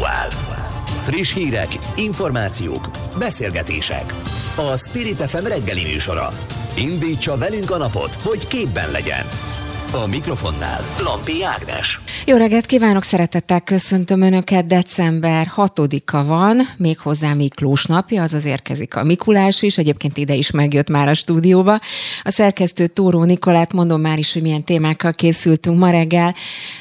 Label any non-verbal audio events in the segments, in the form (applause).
aktuál. Friss hírek, információk, beszélgetések. A Spirit FM reggeli műsora. Indítsa velünk a napot, hogy képben legyen. A mikrofonnál Lampi Ágnes. Jó reggelt kívánok, szeretettel köszöntöm Önöket. December 6-a van, méghozzá Miklós napja, azaz érkezik a Mikulás is, egyébként ide is megjött már a stúdióba. A szerkesztő Tóró Nikolát, mondom már is, hogy milyen témákkal készültünk ma reggel.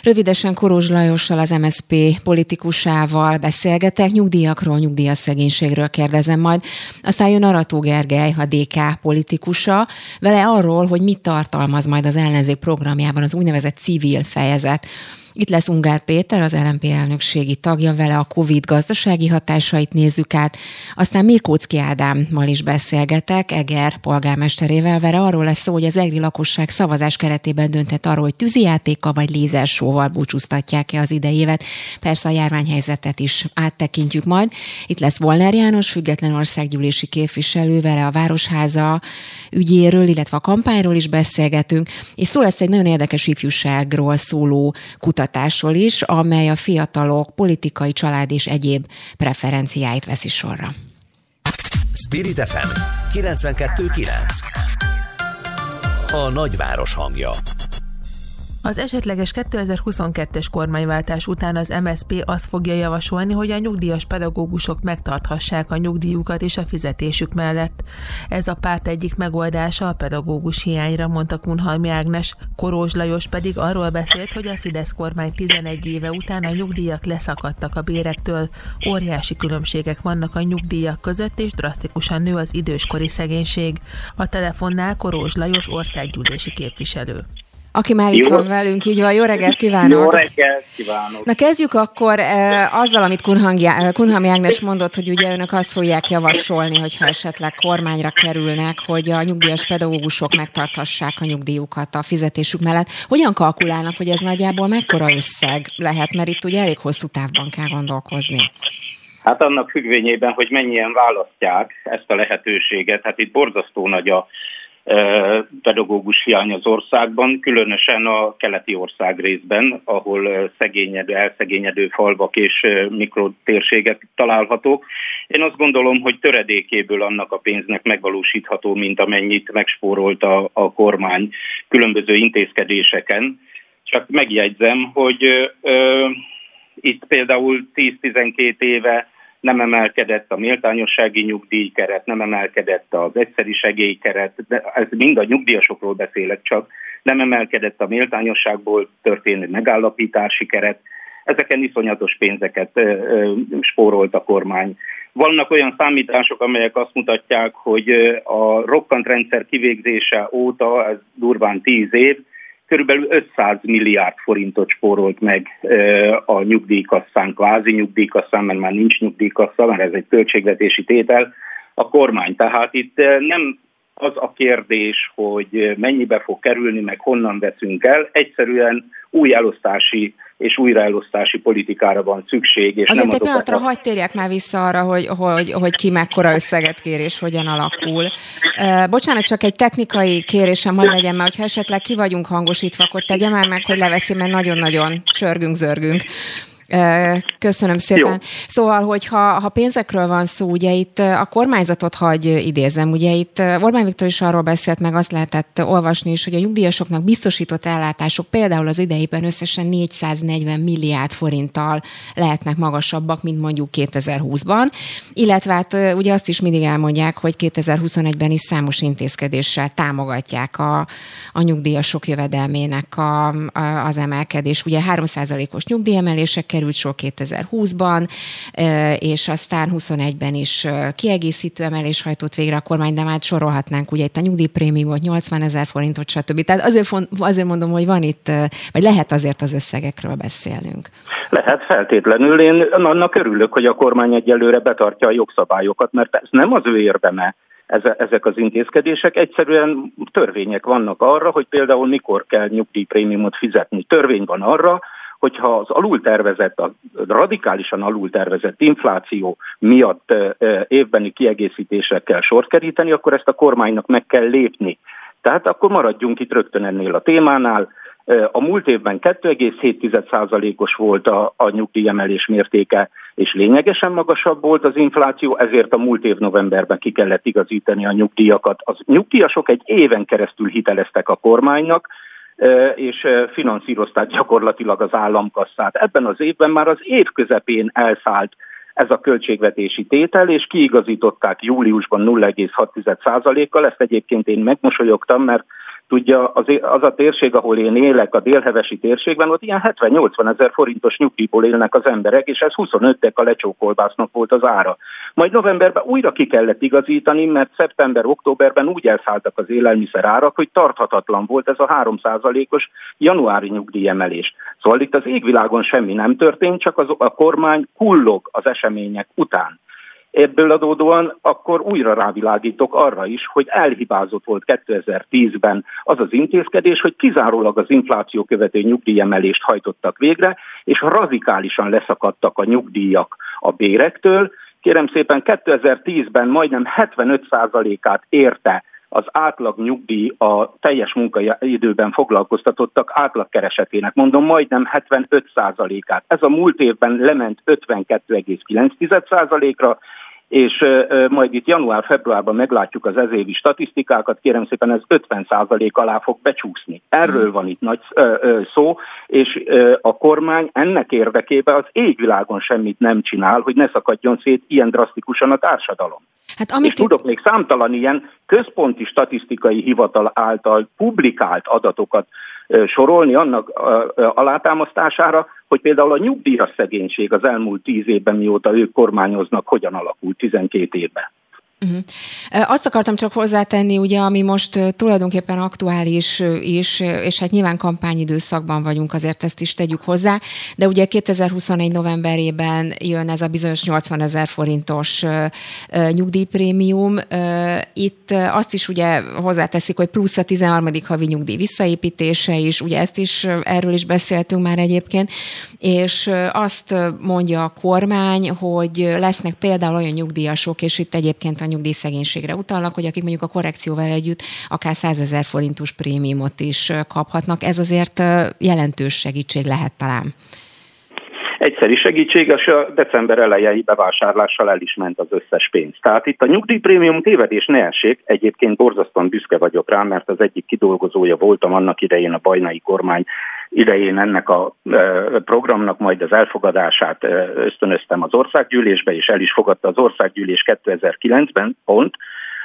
Rövidesen Korós Lajossal, az MSP politikusával beszélgetek, nyugdíjakról, nyugdíjaszegénységről kérdezem majd. Aztán jön Arató Gergely, a DK politikusa, vele arról, hogy mit tartalmaz majd az ellenzék program programjában az úgynevezett civil fejezet. Itt lesz Ungár Péter, az LNP elnökségi tagja, vele a Covid gazdasági hatásait nézzük át. Aztán Mirkóczki Ádámmal is beszélgetek, Eger polgármesterével, vele arról lesz szó, hogy az egri lakosság szavazás keretében döntett arról, hogy tűzijátéka vagy lézersóval búcsúztatják-e az idejévet. Persze a járványhelyzetet is áttekintjük majd. Itt lesz Volner János, független országgyűlési képviselő, vele a Városháza ügyéről, illetve a kampányról is beszélgetünk, és szó lesz egy nagyon érdekes ifjúságról szóló kutatásról is, amely a fiatalok politikai, család és egyéb preferenciáit veszi sorra. Spirit FM 92.9 A nagyváros hangja az esetleges 2022-es kormányváltás után az MSP azt fogja javasolni, hogy a nyugdíjas pedagógusok megtarthassák a nyugdíjukat és a fizetésük mellett. Ez a párt egyik megoldása a pedagógus hiányra, mondta Kunhalmi Ágnes. Korózs Lajos pedig arról beszélt, hogy a Fidesz kormány 11 éve után a nyugdíjak leszakadtak a bérektől. Óriási különbségek vannak a nyugdíjak között, és drasztikusan nő az időskori szegénység. A telefonnál Korózs Lajos országgyűlési képviselő aki már itt jó. van velünk, így van. Jó reggelt kívánok! Jó reggelt kívánok! Na kezdjük akkor e, azzal, amit Kunhalmi Ágnes mondott, hogy ugye önök azt fogják javasolni, hogyha esetleg kormányra kerülnek, hogy a nyugdíjas pedagógusok megtarthassák a nyugdíjukat a fizetésük mellett. Hogyan kalkulálnak, hogy ez nagyjából mekkora összeg lehet, mert itt ugye elég hosszú távban kell gondolkozni? Hát annak függvényében, hogy mennyien választják ezt a lehetőséget, hát itt borzasztó nagy a pedagógus hiány az országban, különösen a keleti ország részben, ahol szegényedő, elszegényedő falvak és mikrotérségek találhatók. Én azt gondolom, hogy töredékéből annak a pénznek megvalósítható, mint amennyit megspórolt a, a kormány különböző intézkedéseken. Csak megjegyzem, hogy ö, itt például 10-12 éve nem emelkedett a méltányossági nyugdíjkeret, nem emelkedett az egyszeri segélykeret, de ez mind a nyugdíjasokról beszélek csak, nem emelkedett a méltányosságból történő megállapítási keret, ezeken iszonyatos pénzeket spórolt a kormány. Vannak olyan számítások, amelyek azt mutatják, hogy a rokkantrendszer kivégzése óta, ez durván 10 év, körülbelül 500 milliárd forintot spórolt meg a nyugdíjkasszán, kvázi nyugdíjkasszán, mert már nincs nyugdíjkassa, mert ez egy költségvetési tétel, a kormány. Tehát itt nem az a kérdés, hogy mennyibe fog kerülni, meg honnan veszünk el, egyszerűen új elosztási és újraelosztási politikára van szükség. És Azért nem egy pillanatra a... hagyd térjek már vissza arra, hogy, hogy, hogy ki mekkora összeget kér és hogyan alakul. Bocsánat, csak egy technikai kérésem hogy legyen, mert ha esetleg ki vagyunk hangosítva, akkor tegye már meg, hogy leveszi, mert nagyon-nagyon sörgünk, zörgünk. Köszönöm szépen. Jó. Szóval, hogyha ha pénzekről van szó, ugye itt a kormányzatot hagy idézem, ugye itt Orbán Viktor is arról beszélt, meg azt lehetett olvasni is, hogy a nyugdíjasoknak biztosított ellátások például az idejében összesen 440 milliárd forinttal lehetnek magasabbak, mint mondjuk 2020-ban, illetve hát ugye azt is mindig elmondják, hogy 2021-ben is számos intézkedéssel támogatják a, a nyugdíjasok jövedelmének a, a, az emelkedés. Ugye 3%-os nyugdíjemelések került sor 2020-ban, és aztán 21-ben is kiegészítő emelés hajtott végre a kormány, de már sorolhatnánk, ugye itt a nyugdíjprémiumot 80 ezer forintot, stb. Tehát azért, azért mondom, hogy van itt, vagy lehet azért az összegekről beszélnünk. Lehet feltétlenül. Én annak örülök, hogy a kormány egyelőre betartja a jogszabályokat, mert ez nem az ő érdeme ezek az intézkedések. Egyszerűen törvények vannak arra, hogy például mikor kell nyugdíjprémiumot fizetni. Törvény van arra, hogyha az alultervezett, a radikálisan alultervezett infláció miatt évbeni kiegészítésre kell sort keríteni, akkor ezt a kormánynak meg kell lépni. Tehát akkor maradjunk itt rögtön ennél a témánál. A múlt évben 2,7%-os volt a, a nyugdíjemelés mértéke, és lényegesen magasabb volt az infláció, ezért a múlt év novemberben ki kellett igazítani a nyugdíjakat. Az nyugdíjasok egy éven keresztül hiteleztek a kormánynak, és finanszírozták gyakorlatilag az államkasszát. Ebben az évben már az év közepén elszállt ez a költségvetési tétel, és kiigazították júliusban 0,6%-kal. Ezt egyébként én megmosolyogtam, mert Tudja, az, az a térség, ahol én élek, a délhevesi térségben, ott ilyen 70-80 ezer forintos nyugdíjból élnek az emberek, és ez 25 a lecsókolbásznak volt az ára. Majd novemberben újra ki kellett igazítani, mert szeptember-októberben úgy elszálltak az élelmiszer árak, hogy tarthatatlan volt ez a 3%-os januári nyugdíjemelés. Szóval itt az égvilágon semmi nem történt, csak az, a kormány kullog az események után. Ebből adódóan akkor újra rávilágítok arra is, hogy elhibázott volt 2010-ben az az intézkedés, hogy kizárólag az infláció követő nyugdíjemelést hajtottak végre, és radikálisan leszakadtak a nyugdíjak a bérektől. Kérem szépen 2010-ben majdnem 75%-át érte az átlag nyugdíj a teljes munkaidőben foglalkoztatottak átlagkeresetének, mondom majdnem 75%-át. Ez a múlt évben lement 52,9%-ra, és majd itt január-februárban meglátjuk az ezévi statisztikákat, kérem szépen ez 50% alá fog becsúszni. Erről van itt nagy szó, és a kormány ennek érdekében az égvilágon semmit nem csinál, hogy ne szakadjon szét ilyen drasztikusan a társadalom. Hát amit és tudok még számtalan ilyen központi statisztikai hivatal által publikált adatokat sorolni annak alátámasztására, hogy például a nyugdíjas szegénység az elmúlt tíz évben, mióta ők kormányoznak, hogyan alakult 12 évben. Uh-huh. Azt akartam csak hozzátenni, ugye, ami most tulajdonképpen aktuális is, és hát nyilván kampányidőszakban vagyunk, azért ezt is tegyük hozzá, de ugye 2021 novemberében jön ez a bizonyos 80 ezer forintos nyugdíjprémium. Itt azt is ugye hozzáteszik, hogy plusz a 13. havi nyugdíj visszaépítése is, ugye ezt is, erről is beszéltünk már egyébként, és azt mondja a kormány, hogy lesznek például olyan nyugdíjasok, és itt egyébként a nyugdíjszegénységre utalnak, hogy akik mondjuk a korrekcióval együtt akár 100 ezer forintos prémiumot is kaphatnak. Ez azért jelentős segítség lehet talán. Egyszeri segítség, és a december elejei bevásárlással el is ment az összes pénz. Tehát itt a nyugdíjprémium tévedés ne essék, egyébként borzasztóan büszke vagyok rá, mert az egyik kidolgozója voltam annak idején a bajnai kormány idején ennek a programnak majd az elfogadását ösztönöztem az országgyűlésbe, és el is fogadta az országgyűlés 2009-ben, pont.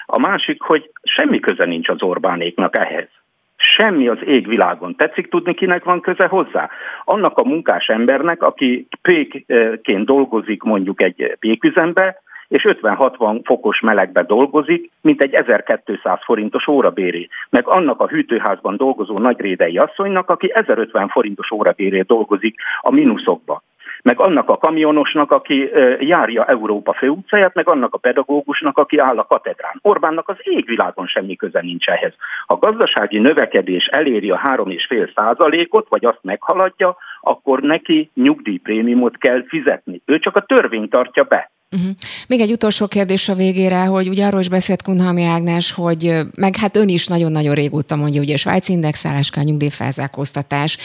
A másik, hogy semmi köze nincs az Orbánéknak ehhez. Semmi az égvilágon. Tetszik tudni, kinek van köze hozzá? Annak a munkás embernek, aki pékként dolgozik mondjuk egy péküzembe, és 50-60 fokos melegbe dolgozik, mint egy 1200 forintos órabéré. Meg annak a hűtőházban dolgozó nagyrédei asszonynak, aki 1050 forintos órabéré dolgozik a mínuszokba meg annak a kamionosnak, aki járja Európa főutcáját, meg annak a pedagógusnak, aki áll a katedrán. Orbánnak az égvilágon semmi köze nincs ehhez. Ha gazdasági növekedés eléri a 3,5 százalékot, vagy azt meghaladja, akkor neki nyugdíjprémiumot kell fizetni. Ő csak a törvényt tartja be. Uh-huh. Még egy utolsó kérdés a végére, hogy ugye arról is beszélt Kunhalmi Ágnes, hogy meg hát ön is nagyon-nagyon régóta mondja, ugye Svájc indexálás, nyugdíjfelzárkóztatás.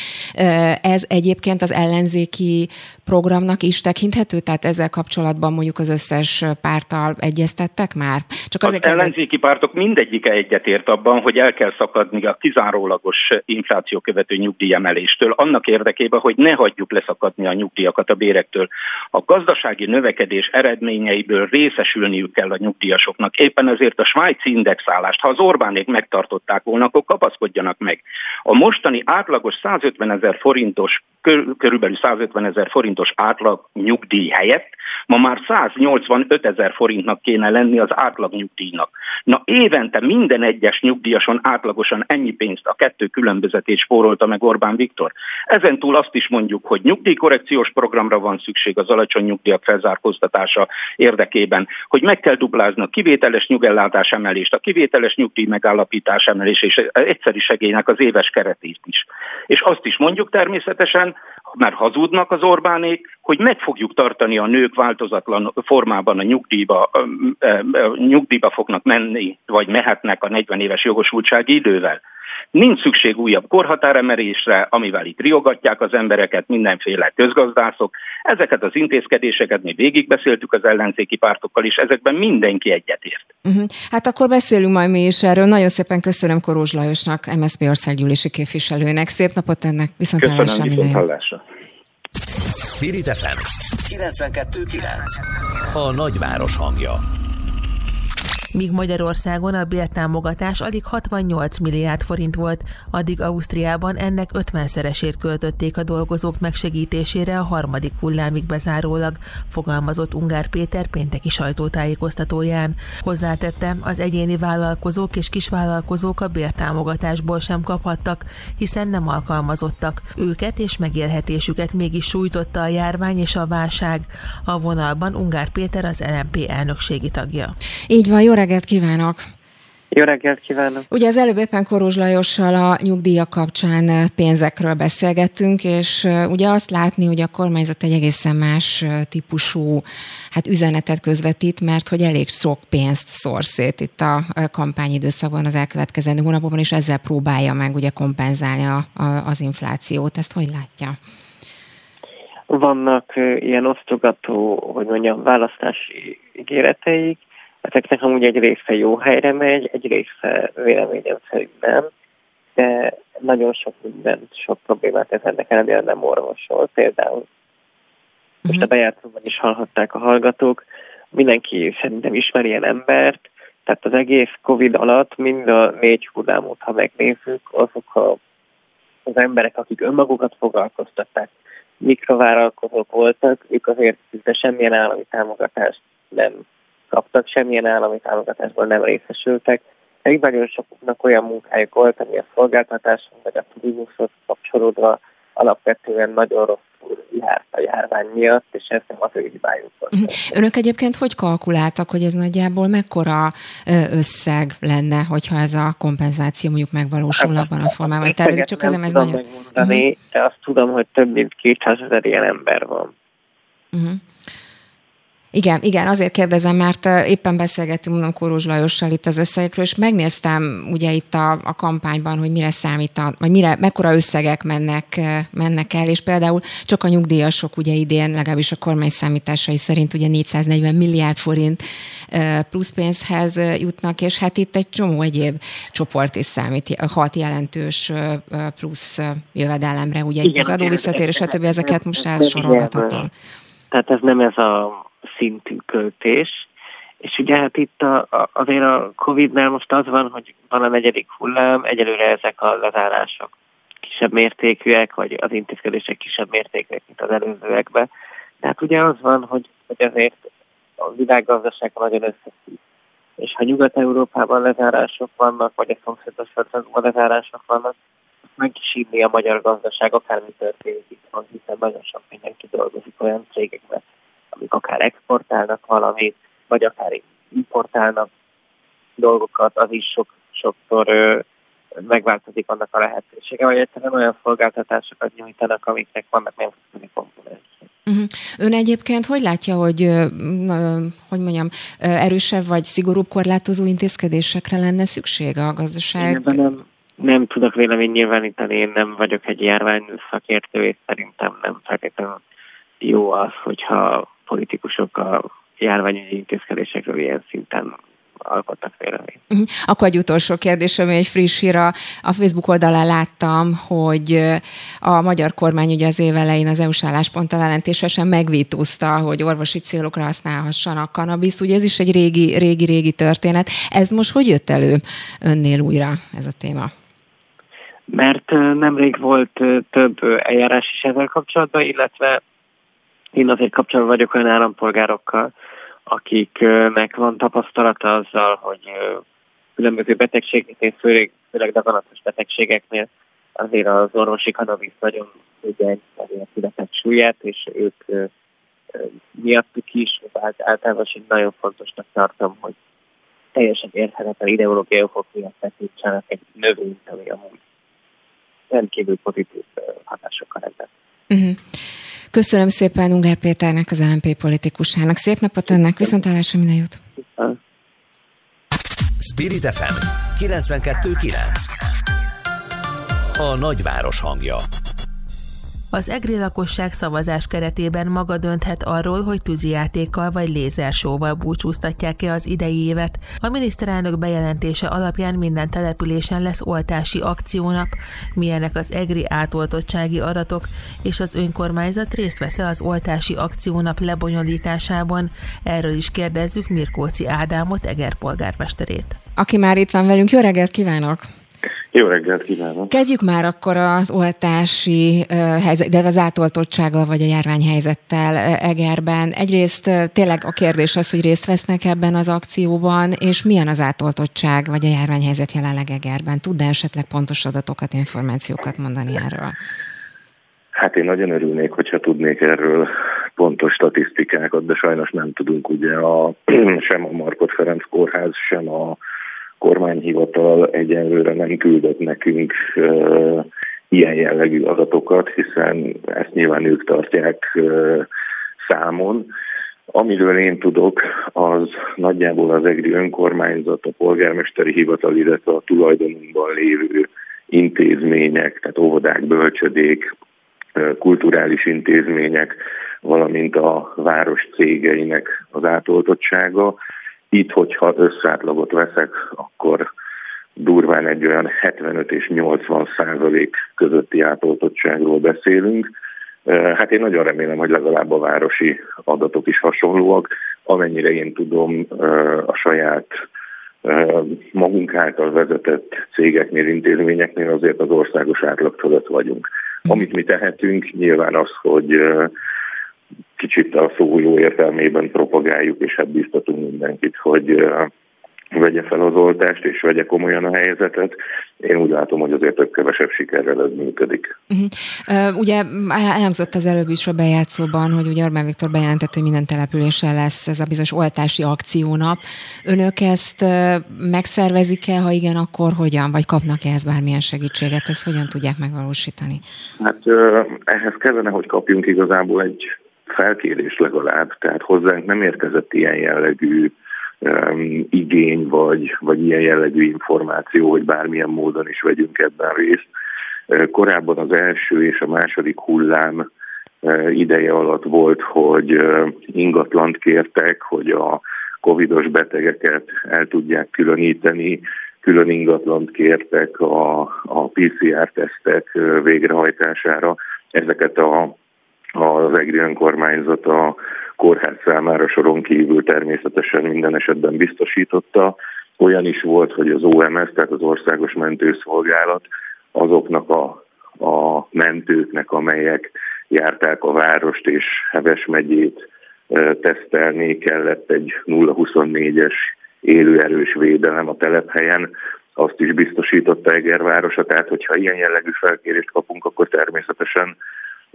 Ez egyébként az ellenzéki programnak is tekinthető? Tehát ezzel kapcsolatban mondjuk az összes párttal egyeztettek már? Csak az ellenzéki pártok mindegyike egyetért abban, hogy el kell szakadni a kizárólagos infláció követő nyugdíjemeléstől, annak érdekében, hogy ne hagyjuk leszakadni a nyugdíjakat a bérektől. A gazdasági növekedés eredményeiből részesülniük kell a nyugdíjasoknak. Éppen ezért a svájci indexálást, ha az Orbánék megtartották volna, akkor kapaszkodjanak meg. A mostani átlagos 150 ezer forintos, körülbelül 150 ezer forint forintos átlag nyugdíj helyett ma már 185 ezer forintnak kéne lenni az átlag nyugdíjnak. Na évente minden egyes nyugdíjason átlagosan ennyi pénzt a kettő különbözetét spórolta meg Orbán Viktor. Ezen túl azt is mondjuk, hogy nyugdíjkorrekciós programra van szükség az alacsony nyugdíjak felzárkóztatása érdekében, hogy meg kell duplázni a kivételes nyugellátás emelést, a kivételes nyugdíj megállapítás emelés és egyszeri segélynek az éves keretét is. És azt is mondjuk természetesen, mert hazudnak az Orbánék, hogy meg fogjuk tartani a nők változatlan formában a nyugdíjba, nyugdíjba fognak menni, vagy mehetnek a 40 éves jogosultsági idővel. Nincs szükség újabb korhatáremelésre, amivel itt riogatják az embereket mindenféle közgazdászok. Ezeket az intézkedéseket mi végigbeszéltük az ellenzéki pártokkal, és ezekben mindenki egyetért. Uh-huh. Hát akkor beszélünk majd mi is erről. Nagyon szépen köszönöm Korózs Lajosnak, MSZP országgyűlési képviselőnek. Szép napot ennek, viszont hallásra minden Spirit FM 92.9 A nagyváros hangja Míg Magyarországon a bértámogatás alig 68 milliárd forint volt, addig Ausztriában ennek 50-szeresét költötték a dolgozók megsegítésére a harmadik hullámig bezárólag, fogalmazott Ungár Péter pénteki sajtótájékoztatóján. Hozzátette, az egyéni vállalkozók és kisvállalkozók a bértámogatásból sem kaphattak, hiszen nem alkalmazottak. Őket és megélhetésüket mégis sújtotta a járvány és a válság. A vonalban Ungár Péter az LMP elnökségi tagja. Így van, jó reggelt kívánok! Jó reggelt kívánok! Ugye az előbb éppen Korozs Lajossal a nyugdíjak kapcsán pénzekről beszélgettünk, és ugye azt látni, hogy a kormányzat egy egészen más típusú hát üzenetet közvetít, mert hogy elég sok pénzt szor szét itt a kampányidőszakban az elkövetkezendő hónapokban, és ezzel próbálja meg ugye kompenzálni a, a, az inflációt. Ezt hogy látja? Vannak ilyen osztogató, hogy mondjam, választási ígéreteik, Ezeknek amúgy egy része jó helyre megy, egy része véleményem szerint nem, de nagyon sok mindent, sok problémát ez ennek ellenére nem orvosol. Például most a mhm. bejátszóban is hallhatták a hallgatók, mindenki szerintem ismer ilyen embert, tehát az egész Covid alatt mind a négy hullámot, ha megnézzük, azok a, az emberek, akik önmagukat foglalkoztatták, mikrovállalkozók voltak, ők azért szinte semmilyen állami támogatást nem kaptak, semmilyen állami támogatásból nem részesültek. Egy nagyon sokuknak olyan munkájuk volt, ami a szolgáltatáson vagy a turizmushoz kapcsolódva alapvetően nagyon rosszul járt a járvány miatt, és ez nem az ő hibájuk volt. Mhm. Önök egyébként hogy kalkuláltak, hogy ez nagyjából mekkora összeg lenne, hogyha ez a kompenzáció mondjuk megvalósul hát, abban a formában? Tervezik, csak nem ez nagyon... megmondani, uh-huh. de azt tudom, hogy több mint 200 ezer ilyen ember van. Uh-huh. Igen, igen, azért kérdezem, mert éppen beszélgettünk mondom Kórós Lajossal itt az összegekről, és megnéztem ugye itt a, a kampányban, hogy mire számít, vagy mire, mekkora összegek mennek, mennek el, és például csak a nyugdíjasok ugye idén, legalábbis a kormány számításai szerint ugye 440 milliárd forint plusz pénzhez jutnak, és hát itt egy csomó egyéb csoport is számít, hat jelentős plusz jövedelemre, ugye Igen, itt az adóvisszatérés, stb. ezeket most elsorolgathatom. Tehát ez nem ez a szintű költés. És ugye hát itt a, a, azért a Covid-nál most az van, hogy van a negyedik hullám, egyelőre ezek a lezárások kisebb mértékűek, vagy az intézkedések kisebb mértékűek, mint az előzőekben. Tehát ugye az van, hogy, hogy azért a világgazdaság nagyon összefügg. És ha Nyugat-Európában lezárások vannak, vagy a szomszédos országokban lezárások vannak, meg is inni a magyar gazdaság, akármi történik itt hiszen nagyon sok mindenki dolgozik olyan cégekben, amik akár exportálnak valamit, vagy akár importálnak dolgokat, az is sok, sokszor ö, megváltozik annak a lehetősége, vagy egyszerűen olyan szolgáltatásokat nyújtanak, amiknek vannak nemzetközi komponensek. Uh-huh. Ön egyébként hogy látja, hogy, hogy mondjam, erősebb vagy szigorúbb korlátozó intézkedésekre lenne szükség a gazdaság? Én nem, nem tudok vélemény nyilvánítani, én nem vagyok egy járvány szakértő, és szerintem nem feltétlenül jó az, hogyha politikusok a járványügyi intézkedésekről ilyen szinten alkottak véleményt. Uh-huh. Akkor egy utolsó kérdés, ami egy friss hír. A Facebook oldalán láttam, hogy a magyar kormány ugye az év elején az EU-s állásponttal ellentésesen megvétózta, hogy orvosi célokra használhassanak kanabiszt. Ugye ez is egy régi, régi, régi történet. Ez most hogy jött elő önnél újra ez a téma? Mert nemrég volt több eljárás is ezzel kapcsolatban, illetve én azért kapcsolatban vagyok olyan állampolgárokkal, akiknek van tapasztalata azzal, hogy különböző betegségeknél, főleg, főleg daganatos betegségeknél azért az orvosi kanabisz nagyon ügyeny a született súlyát, és ők miattuk is, általában is nagyon fontosnak tartom, hogy teljesen érthetetlen ideológiai okok miatt tekintsenek egy növényt, ami amúgy rendkívül pozitív hatásokkal rendelkezik. Uh-huh. Köszönöm szépen Ungár Péternek, az LNP politikusának. Szép napot önnek, viszontlátásra minden jót! Spirit FM 92.9 a nagyváros hangja. Az egri lakosság szavazás keretében maga dönthet arról, hogy tűzijátékkal vagy lézersóval búcsúztatják-e az idei évet. A miniszterelnök bejelentése alapján minden településen lesz oltási akciónap, milyenek az egri átoltottsági adatok, és az önkormányzat részt vesz az oltási akciónap lebonyolításában. Erről is kérdezzük Mirkóci Ádámot, Eger polgármesterét. Aki már itt van velünk, jó reggelt kívánok! Jó reggelt kívánok! Kezdjük már akkor az oltási helyzet, de az átoltottsággal vagy a járványhelyzettel Egerben. Egyrészt tényleg a kérdés az, hogy részt vesznek ebben az akcióban, és milyen az átoltottság vagy a járványhelyzet jelenleg Egerben? Tud-e esetleg pontos adatokat, információkat mondani erről? Hát én nagyon örülnék, hogyha tudnék erről pontos statisztikákat, de sajnos nem tudunk ugye a, (clears throat) sem a Markot Ferenc kórház, sem a kormányhivatal egyenlőre nem küldött nekünk ilyen jellegű adatokat, hiszen ezt nyilván ők tartják számon. Amiről én tudok, az nagyjából az EGRI önkormányzat, a polgármesteri hivatal, illetve a tulajdonunkban lévő intézmények, tehát óvodák, bölcsödék, kulturális intézmények, valamint a város cégeinek az átoltottsága. Itt, hogyha összátlagot veszek, akkor durván egy olyan 75 és 80 százalék közötti átoltottságról beszélünk. Hát én nagyon remélem, hogy legalább a városi adatok is hasonlóak. Amennyire én tudom, a saját magunk által vezetett cégeknél, intézményeknél azért az országos átlag fölött vagyunk. Amit mi tehetünk, nyilván az, hogy kicsit a szó jó értelmében propagáljuk, és hát biztatunk mindenkit, hogy vegye fel az oltást, és vegye komolyan a helyzetet. Én úgy látom, hogy azért több kevesebb sikerrel ez működik. Uh-huh. Uh, ugye elhangzott az előbb is a bejátszóban, hogy ugye Orbán Viktor bejelentett, hogy minden településen lesz ez a bizonyos oltási akciónap. Önök ezt megszervezik-e, ha igen, akkor hogyan? Vagy kapnak-e ez bármilyen segítséget? Ezt hogyan tudják megvalósítani? Hát ehhez kellene, hogy kapjunk igazából egy felkérés legalább, tehát hozzánk nem érkezett ilyen jellegű um, igény, vagy, vagy ilyen jellegű információ, hogy bármilyen módon is vegyünk ebben részt. Korábban az első és a második hullám ideje alatt volt, hogy ingatlant kértek, hogy a covidos betegeket el tudják különíteni, külön ingatlant kértek a, a PCR-tesztek végrehajtására. Ezeket a az EGRI önkormányzat a kórház számára soron kívül természetesen minden esetben biztosította. Olyan is volt, hogy az OMS, tehát az Országos Mentőszolgálat azoknak a, a mentőknek, amelyek járták a várost és Heves megyét tesztelni, kellett egy 024-es élőerős védelem a telephelyen, azt is biztosította Egervárosa, tehát hogyha ilyen jellegű felkérést kapunk, akkor természetesen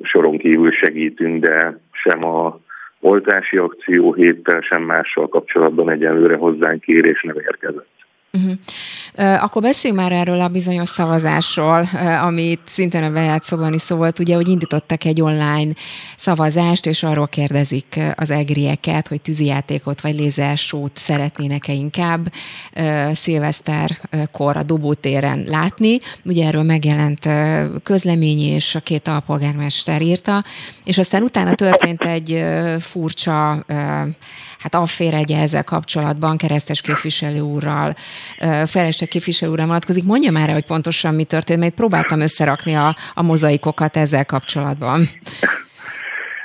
soron kívül segítünk, de sem a oltási akció héttel, sem mással kapcsolatban egyelőre hozzánk kérés nem érkezett. Uh-huh. Akkor beszéljünk már erről a bizonyos szavazásról, amit szintén a bejátszóban is szó ugye, hogy indítottak egy online szavazást, és arról kérdezik az egrieket, hogy tűzijátékot vagy lézersót szeretnének-e inkább szilveszterkor a dobótéren látni. Ugye erről megjelent közlemény, és a két alpolgármester írta, és aztán utána történt egy furcsa hát afféregye ezzel kapcsolatban keresztes képviselő úrral, Felesek képviselő úrral vonatkozik. Mondja már hogy pontosan mi történt, mert próbáltam összerakni a, a mozaikokat ezzel kapcsolatban.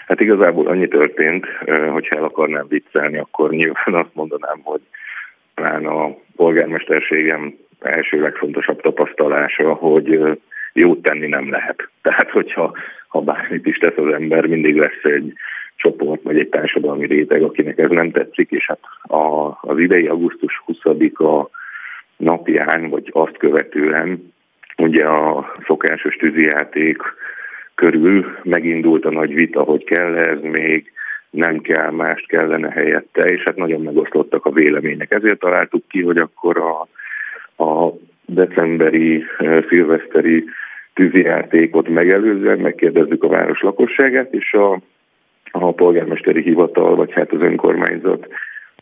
Hát igazából annyi történt, hogyha el akarnám viccelni, akkor nyilván azt mondanám, hogy talán a polgármesterségem első legfontosabb tapasztalása, hogy jót tenni nem lehet. Tehát, hogyha ha bármit is tesz az ember, mindig lesz egy csoport, vagy egy társadalmi réteg, akinek ez nem tetszik, és hát a, az idei augusztus 20-a napján, vagy azt követően ugye a szokásos tűzijáték körül megindult a nagy vita, hogy kell -e ez még, nem kell, mást kellene helyette, és hát nagyon megosztottak a vélemények. Ezért találtuk ki, hogy akkor a, a decemberi, szilveszteri tűzijátékot megelőzően megkérdezzük a város lakosságát, és a a polgármesteri hivatal, vagy hát az önkormányzat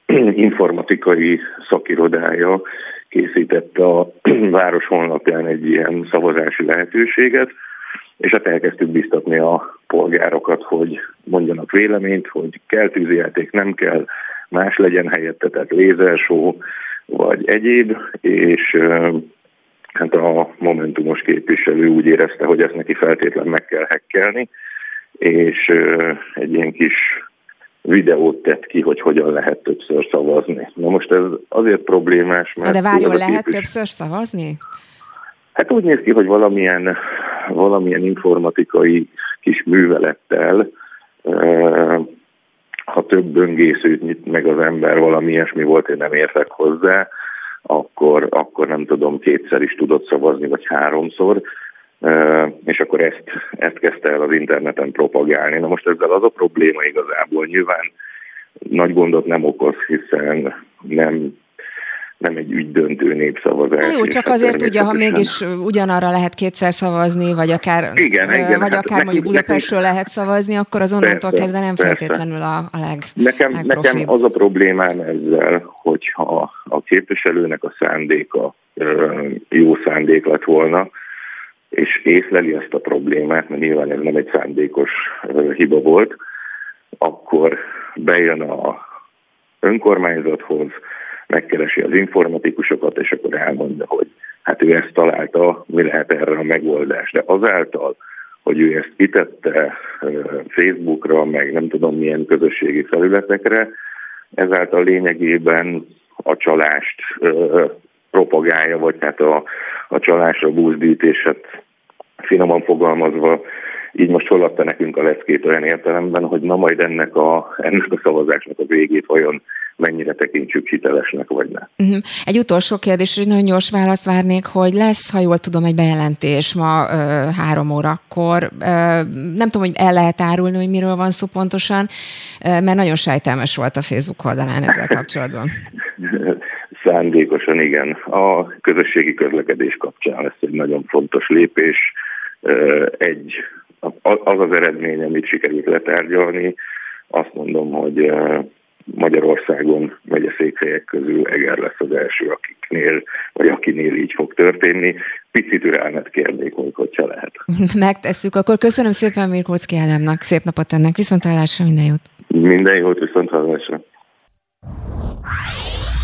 (clears throat) informatikai szakirodája készített a (clears throat) város honlapján egy ilyen szavazási lehetőséget, és hát elkezdtük biztatni a polgárokat, hogy mondjanak véleményt, hogy kell tűzjáték, nem kell, más legyen helyette, tehát lézersó, vagy egyéb, és hát a Momentumos képviselő úgy érezte, hogy ezt neki feltétlenül meg kell hekkelni, és egy ilyen kis videót tett ki, hogy hogyan lehet többször szavazni. Na most ez azért problémás, mert... De várjon, lehet képvis... többször szavazni? Hát úgy néz ki, hogy valamilyen, valamilyen informatikai kis művelettel, ha több böngészőt nyit meg az ember, valami ilyesmi volt, én nem értek hozzá, akkor, akkor nem tudom, kétszer is tudott szavazni, vagy háromszor, és akkor ezt, ezt kezdte el az interneten propagálni. Na most ezzel az a probléma igazából nyilván nagy gondot nem okoz, hiszen nem nem egy ügydöntő népszavazás. Jó, csak azért ugye, ha mégis ugyanarra lehet kétszer szavazni, vagy akár, igen, igen, vagy hát akár mondjuk Budapestről nekünk, lehet szavazni, akkor az onnantól persze, kezdve nem persze. feltétlenül a, a leg nekem, nekem az a problémám ezzel, hogyha a képviselőnek a szándéka jó szándék lett volna, és észleli ezt a problémát, mert nyilván ez nem egy szándékos hiba volt, akkor bejön a önkormányzathoz, megkeresi az informatikusokat, és akkor elmondja, hogy hát ő ezt találta, mi lehet erre a megoldás. De azáltal, hogy ő ezt kitette Facebookra, meg nem tudom milyen közösségi felületekre, ezáltal lényegében a csalást propagálja, vagy hát a, a csalásra hát finoman fogalmazva így most feladta nekünk a leckét olyan értelemben, hogy na majd ennek a, ennek a szavazásnak a végét vajon mennyire tekintsük hitelesnek, vagy nem. Uh-huh. Egy utolsó kérdés, hogy nagyon gyors választ várnék, hogy lesz, ha jól tudom, egy bejelentés ma ö, három órakor. Ö, nem tudom, hogy el lehet árulni, hogy miről van szó pontosan, ö, mert nagyon sejtelmes volt a Facebook oldalán ezzel kapcsolatban. (laughs) Szándékosan igen. A közösségi közlekedés kapcsán lesz egy nagyon fontos lépés. Egy, az az eredmény, amit sikerült letárgyalni, azt mondom, hogy Magyarországon székhelyek közül Eger lesz az első, akiknél, vagy akinél így fog történni. Picit türelmet kérnék, hogy hogyha lehet. (laughs) Megtesszük. Akkor köszönöm szépen Mirkóczki Ádámnak. Szép napot ennek. Viszontlátásra minden jót. Minden jót, viszontlátásra.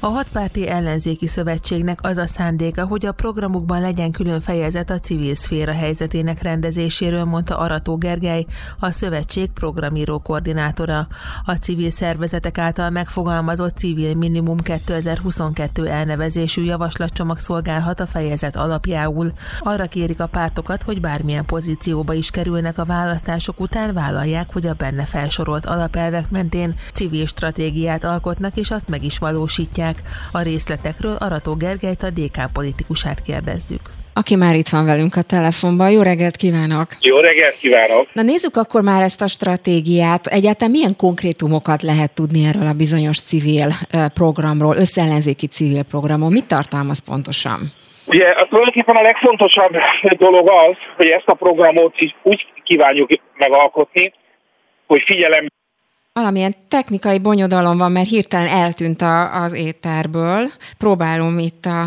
A hatpárti ellenzéki szövetségnek az a szándéka, hogy a programukban legyen külön fejezet a civil szféra helyzetének rendezéséről, mondta Arató Gergely, a szövetség programíró koordinátora. A civil szervezetek által megfogalmazott civil minimum 2022 elnevezésű javaslatcsomag szolgálhat a fejezet alapjául. Arra kérik a pártokat, hogy bármilyen pozícióba is kerülnek a választások után, vállalják, hogy a benne felsorolt alapelvek mentén civil stratégiát alkotnak, és azt meg is valósítják tudják. A részletekről Arató Gergelyt, a DK politikusát kérdezzük aki már itt van velünk a telefonban. Jó reggelt kívánok! Jó reggelt kívánok! Na nézzük akkor már ezt a stratégiát. Egyáltalán milyen konkrétumokat lehet tudni erről a bizonyos civil programról, összeellenzéki civil programról? Mit tartalmaz pontosan? Ugye tulajdonképpen a legfontosabb dolog az, hogy ezt a programot is úgy kívánjuk megalkotni, hogy figyelem valamilyen technikai bonyodalom van, mert hirtelen eltűnt a, az éterből. Próbálom itt a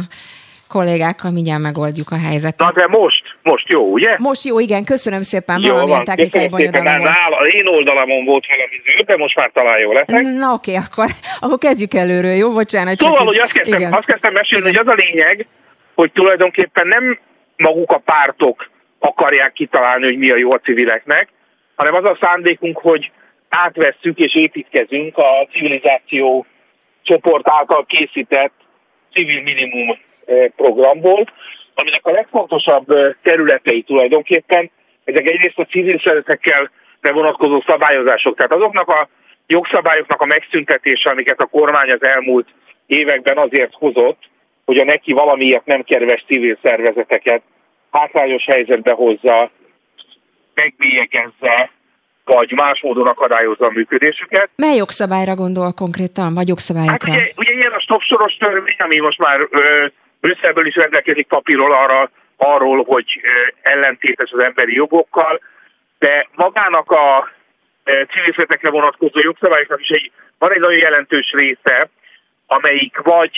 kollégákkal, mindjárt megoldjuk a helyzetet. Na de most, most jó, ugye? Most jó, igen, köszönöm szépen, jó, valamilyen van, technikai bonyodalom volt. Nála, én oldalamon volt valami zöld, de most már talán jó leszek. Na oké, akkor, akkor kezdjük előről, jó? Bocsánat. Szóval, hogy azt kezdtem, igen. azt kezdtem mesélni, igen. hogy az a lényeg, hogy tulajdonképpen nem maguk a pártok akarják kitalálni, hogy mi a jó a civileknek, hanem az a szándékunk, hogy átvesszük és építkezünk a civilizáció csoport által készített civil minimum programból, aminek a legfontosabb területei tulajdonképpen, ezek egyrészt a civil szeretekkel vonatkozó szabályozások, tehát azoknak a jogszabályoknak a megszüntetése, amiket a kormány az elmúlt években azért hozott, hogy a neki valamiért nem kedves civil szervezeteket hátrányos helyzetbe hozza, megbélyegezze, vagy más módon akadályozza a működésüket. Mely jogszabályra gondol konkrétan, vagy jogszabályokra? Hát ugye, ugye ilyen a stop soros törvény, ami most már ö, Brüsszelből is rendelkezik papírról arra arról, hogy ellentétes az emberi jogokkal, de magának a civil szervezetekre vonatkozó jogszabályoknak is egy, van egy nagyon jelentős része, amelyik vagy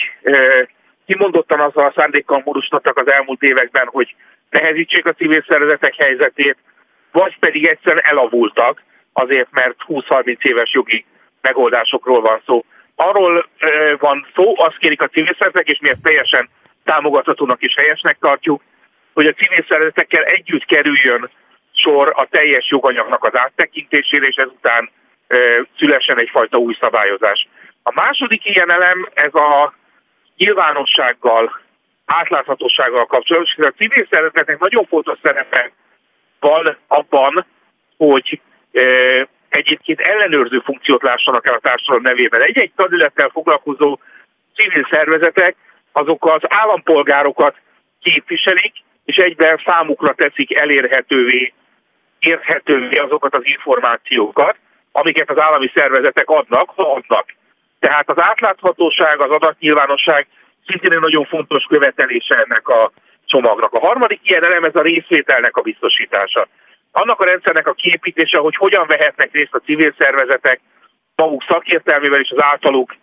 kimondottan azzal a szándékkal módosítottak az elmúlt években, hogy nehezítsék a civil szervezetek helyzetét, vagy pedig egyszerűen elavultak, azért mert 20-30 éves jogi megoldásokról van szó. Arról van szó, azt kérik a civil szervezetek, és mi ezt teljesen támogathatónak és helyesnek tartjuk, hogy a civil szervezetekkel együtt kerüljön sor a teljes joganyagnak az áttekintésére, és ezután szülessen egyfajta új szabályozás. A második ilyen elem, ez a nyilvánossággal, átláthatósággal kapcsolatos, és a civil szervezeteknek nagyon fontos szerepe van abban, hogy egyébként ellenőrző funkciót lássanak el a társadalom nevében. Egy-egy területtel foglalkozó civil szervezetek azok az állampolgárokat képviselik, és egyben számukra teszik elérhetővé, érthetővé azokat az információkat, amiket az állami szervezetek adnak, ha adnak. Tehát az átláthatóság, az adatnyilvánosság szintén egy nagyon fontos követelése ennek a csomagnak. A harmadik ilyen elem ez a részvételnek a biztosítása. Annak a rendszernek a kiépítése, hogy hogyan vehetnek részt a civil szervezetek maguk szakértelmével és az általuk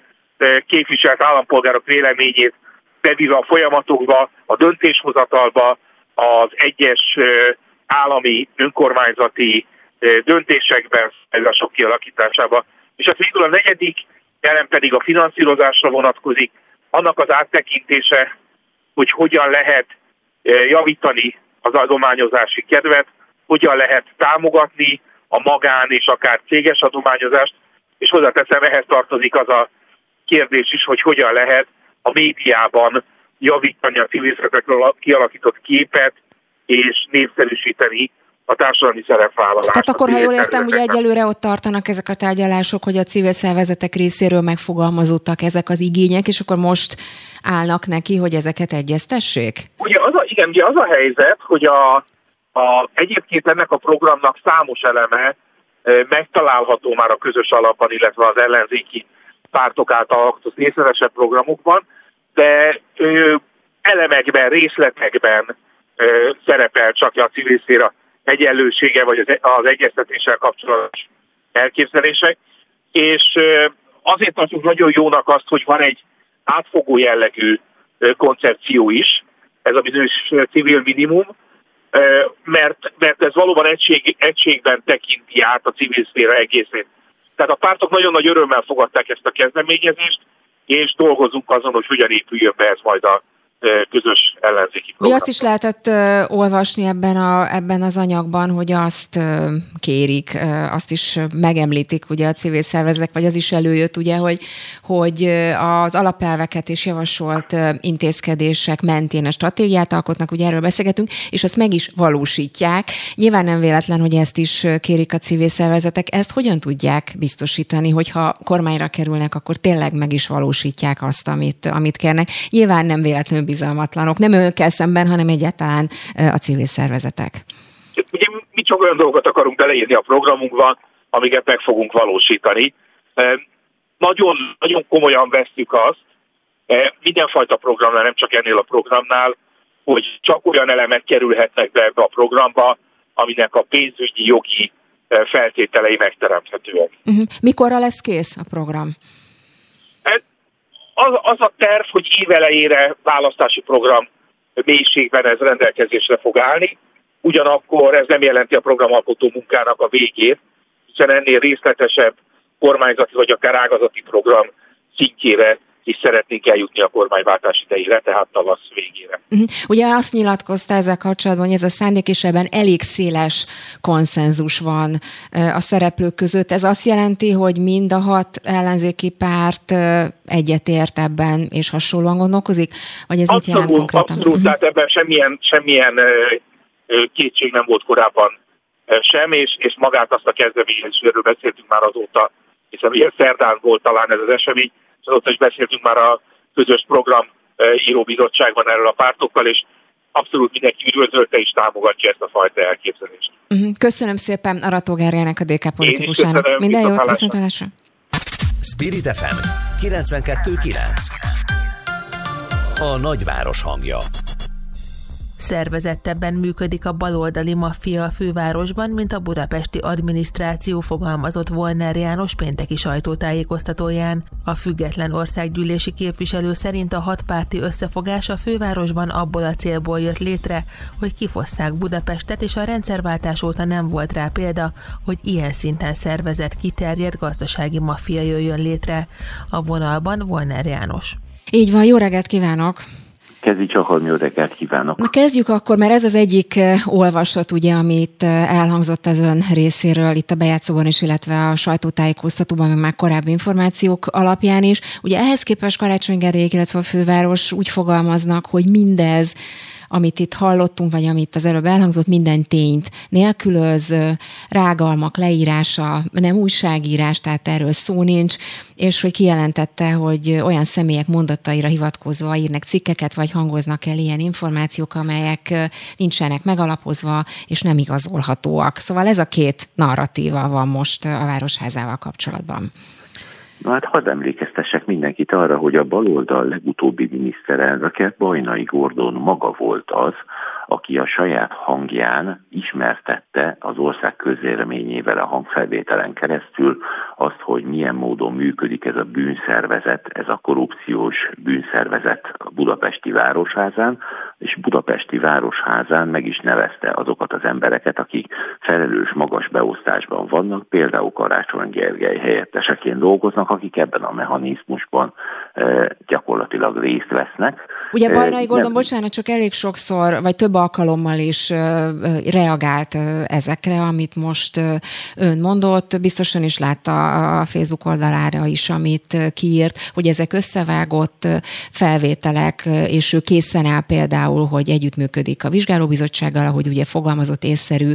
képviselt állampolgárok véleményét bevíve a folyamatokba, a döntéshozatalba, az egyes állami önkormányzati döntésekben, sok kialakításába. És az végül a negyedik elem pedig a finanszírozásra vonatkozik, annak az áttekintése, hogy hogyan lehet javítani az adományozási kedvet, hogyan lehet támogatni a magán és akár céges adományozást, és hozzáteszem, ehhez tartozik az a kérdés is, hogy hogyan lehet a médiában javítani a civil szervezetekről kialakított képet, és népszerűsíteni a társadalmi szerepvállalást. Tehát akkor, ha jól értem, ugye egyelőre ott tartanak ezek a tárgyalások, hogy a civil szervezetek részéről megfogalmazottak ezek az igények, és akkor most állnak neki, hogy ezeket egyeztessék? Ugye az a, igen, ugye az a helyzet, hogy a, a, egyébként ennek a programnak számos eleme megtalálható már a közös alapban, illetve az ellenzéki pártok által alkotott részletesebb programokban, de ö, elemekben, részletekben ö, szerepel csak a civil szféra egyenlősége, vagy az, az egyeztetéssel kapcsolatos elképzelések, és azért tartjuk nagyon jónak azt, hogy van egy átfogó jellegű koncepció is, ez a bizonyos civil minimum, mert, mert ez valóban egység, egységben tekinti át a civil szféra egészét. Tehát a pártok nagyon nagy örömmel fogadták ezt a kezdeményezést, és dolgozunk azon, hogy hogyan épüljön be ez majd a közös ellenzéki program. Mi azt is lehetett uh, olvasni ebben, a, ebben az anyagban, hogy azt uh, kérik, azt is megemlítik ugye a civil szervezetek, vagy az is előjött ugye, hogy, hogy az alapelveket és javasolt intézkedések mentén a stratégiát alkotnak, ugye erről beszélgetünk, és azt meg is valósítják. Nyilván nem véletlen, hogy ezt is kérik a civil szervezetek. Ezt hogyan tudják biztosítani, hogyha kormányra kerülnek, akkor tényleg meg is valósítják azt, amit, amit kérnek. Nyilván nem véletlenül bizalmatlanok, nem önökkel szemben, hanem egyáltalán a civil szervezetek. Ugye mi csak olyan dolgokat akarunk beleírni a programunkba, amiket meg fogunk valósítani. Nagyon, nagyon komolyan vesztük azt, mindenfajta programnál, nem csak ennél a programnál, hogy csak olyan elemek kerülhetnek be ebbe a programba, aminek a pénzügyi jogi feltételei megteremthetőek. Uh-huh. Mikorra lesz kész a program? Az, az a terv, hogy évelejére választási program mélységben ez rendelkezésre fog állni, ugyanakkor ez nem jelenti a programalkotó munkának a végét, hiszen ennél részletesebb kormányzati vagy akár ágazati program szintjére is szeretnénk eljutni a kormányváltás idejére, tehát tavasz végére. Uh-huh. Ugye azt nyilatkozta ezzel kapcsolatban, hogy ez a szándék, és ebben elég széles konszenzus van a szereplők között. Ez azt jelenti, hogy mind a hat ellenzéki párt egyetért ebben, és hasonlóan gondolkozik? Vagy ez abszolút, mit jelent konkrétan? Abszolút, uh-huh. tehát ebben semmilyen, semmilyen kétség nem volt korábban sem, és, és magát azt a kezdeményezésről beszéltünk már azóta, hiszen ugye szerdán volt talán ez az esemény, és azóta is beszéltünk már a közös program íróbizottságban erről a pártokkal, és abszolút mindenki üdvözölte és támogatja ezt a fajta elképzelést. Mhm. Köszönöm szépen Arató Gergelynek, a DK politikusának. Minden jót, viszontlátásra! Spirit FM 92.9 A nagyváros hangja Szervezettebben működik a baloldali maffia a fővárosban, mint a budapesti adminisztráció fogalmazott Volner János pénteki sajtótájékoztatóján. A független országgyűlési képviselő szerint a hatpárti összefogás a fővárosban abból a célból jött létre, hogy kifosszák Budapestet, és a rendszerváltás óta nem volt rá példa, hogy ilyen szinten szervezett kiterjedt gazdasági maffia jöjjön létre. A vonalban Volner János. Így van, jó reggelt kívánok! Kezdj csak, jó reggelt kívánok! Na kezdjük akkor, mert ez az egyik eh, olvasat, ugye, amit eh, elhangzott az ön részéről itt a bejátszóban is, illetve a sajtótájékoztatóban, meg már korábbi információk alapján is. Ugye ehhez képest Karácsony Gergelyék, illetve a főváros úgy fogalmaznak, hogy mindez amit itt hallottunk, vagy amit az előbb elhangzott, minden tényt nélkülöz, rágalmak leírása, nem újságírás, tehát erről szó nincs, és hogy kijelentette, hogy olyan személyek mondataira hivatkozva írnak cikkeket, vagy hangoznak el ilyen információk, amelyek nincsenek megalapozva, és nem igazolhatóak. Szóval ez a két narratíva van most a Városházával kapcsolatban. Na hát hadd emlékeztessek mindenkit arra, hogy a baloldal legutóbbi miniszterelnöke, Bajnai Gordon maga volt az, aki a saját hangján ismertette az ország közéleményével a hangfelvételen keresztül azt, hogy milyen módon működik ez a bűnszervezet, ez a korrupciós bűnszervezet a budapesti városházán, és budapesti városházán meg is nevezte azokat az embereket, akik felelős magas beosztásban vannak, például Karácsony Gergely helyetteseként dolgoznak, akik ebben a mechanizmusban gyakorlatilag részt vesznek. Ugye Bajnai Gordon, nem... bocsánat, csak elég sokszor, vagy több alkalommal is reagált ezekre, amit most ön mondott. Biztosan is látta a Facebook oldalára is, amit kiírt, hogy ezek összevágott felvételek, és ő készen áll például, hogy együttműködik a vizsgálóbizottsággal, ahogy ugye fogalmazott észszerű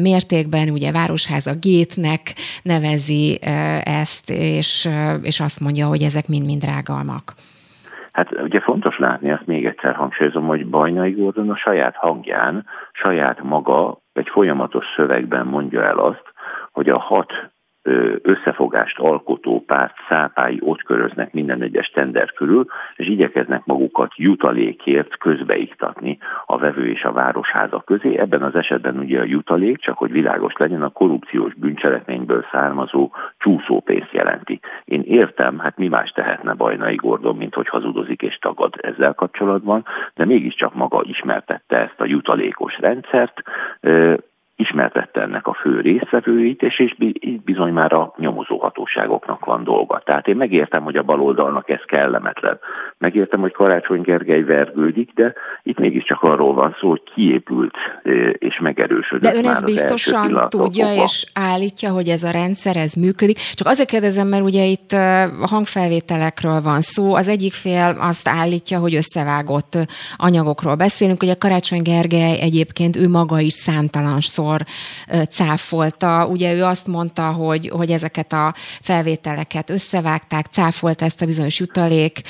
mértékben, ugye Városháza gétnek nevezi ezt, és, és azt mondja, hogy ezek mind-mind rágalmak. Hát ugye fontos látni, azt még egyszer hangsúlyozom, hogy Bajnai Gordon a saját hangján, saját maga egy folyamatos szövegben mondja el azt, hogy a hat összefogást alkotó párt szápái ott köröznek minden egyes tender körül, és igyekeznek magukat jutalékért közbeiktatni a vevő és a városháza közé. Ebben az esetben ugye a jutalék, csak hogy világos legyen, a korrupciós bűncselekményből származó csúszópénzt jelenti. Én értem, hát mi más tehetne Bajnai Gordon, mint hogy hazudozik és tagad ezzel kapcsolatban, de mégiscsak maga ismertette ezt a jutalékos rendszert, ismertette ennek a fő résztvevőit, és, és bizony már a nyomozóhatóságoknak van dolga. Tehát én megértem, hogy a baloldalnak ez kellemetlen. Megértem, hogy Karácsony Gergely vergődik, de itt mégiscsak arról van szó, hogy kiépült és megerősödött. De ön ezt biztosan tudja fogva. és állítja, hogy ez a rendszer, ez működik. Csak azért kérdezem, mert ugye itt a hangfelvételekről van szó. Az egyik fél azt állítja, hogy összevágott anyagokról beszélünk. Ugye Karácsony Gergely egyébként ő maga is számtalan szó sokszor cáfolta. Ugye ő azt mondta, hogy, hogy ezeket a felvételeket összevágták, cáfolta ezt a bizonyos jutalék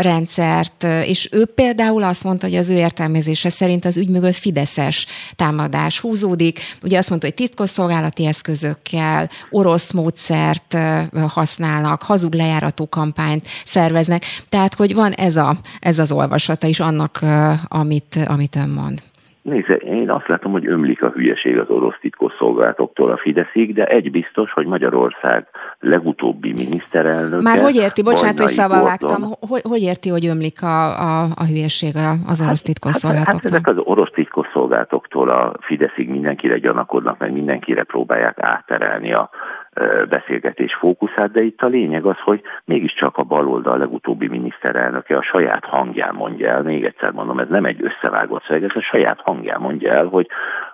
rendszert, és ő például azt mondta, hogy az ő értelmezése szerint az ügy mögött fideszes támadás húzódik. Ugye azt mondta, hogy titkosszolgálati eszközökkel, orosz módszert használnak, hazug lejárató kampányt szerveznek. Tehát, hogy van ez, a, ez az olvasata is annak, amit, amit ön mond. Nézze, én azt látom, hogy ömlik a hülyeség az orosz titkosszolgálatoktól a Fideszig, de egy biztos, hogy Magyarország legutóbbi miniszterelnöke... Már hogy érti, bocsánat, hogy szabba vágtam, hogy, hogy érti, hogy ömlik a, a, a hülyeség az orosz hát, titkosszolgálatoktól? Hát, hát ezek az orosz titkosszolgálatoktól a Fideszig mindenkire gyanakodnak, meg mindenkire próbálják átterelni a, beszélgetés fókuszát, de itt a lényeg az, hogy mégiscsak a baloldal legutóbbi miniszterelnöke a saját hangján mondja el, még egyszer mondom, ez nem egy összevágott szöveg, ez a saját hangján mondja el, hogy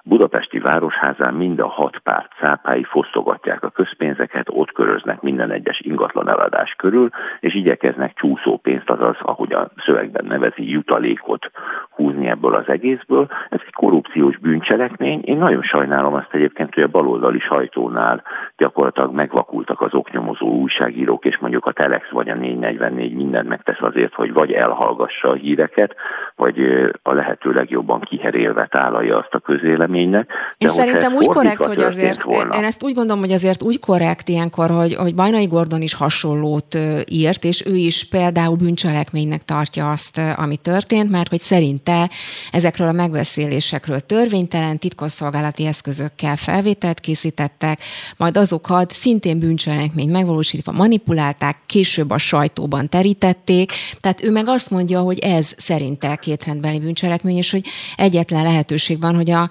Budapesti Városházán mind a hat párt szápái fosztogatják a közpénzeket, ott köröznek minden egyes ingatlan eladás körül, és igyekeznek csúszópénzt, azaz, ahogy a szövegben nevezi, jutalékot húzni ebből az egészből. Ez egy korrupciós bűncselekmény. Én nagyon sajnálom azt egyébként, hogy a baloldali sajtónál gyakorlatilag megvakultak az oknyomozó újságírók, és mondjuk a Telex vagy a 444 mindent megtesz azért, hogy vagy elhallgassa a híreket, vagy a lehető legjobban kiherélve tálalja azt a közéleményt, közvéleménynek. Én szerintem úgy korrekt, hogy azért, volna, én ezt úgy gondolom, hogy azért úgy korrekt ilyenkor, hogy, hogy Bajnai Gordon is hasonlót írt, és ő is például bűncselekménynek tartja azt, ami történt, mert hogy szerinte ezekről a megbeszélésekről törvénytelen titkosszolgálati eszközökkel felvételt készítettek, majd azokat szintén bűncselekményt megvalósítva manipulálták, később a sajtóban terítették, tehát ő meg azt mondja, hogy ez szerinte kétrendbeli bűncselekmény, és hogy egyetlen lehetőség van, hogy a,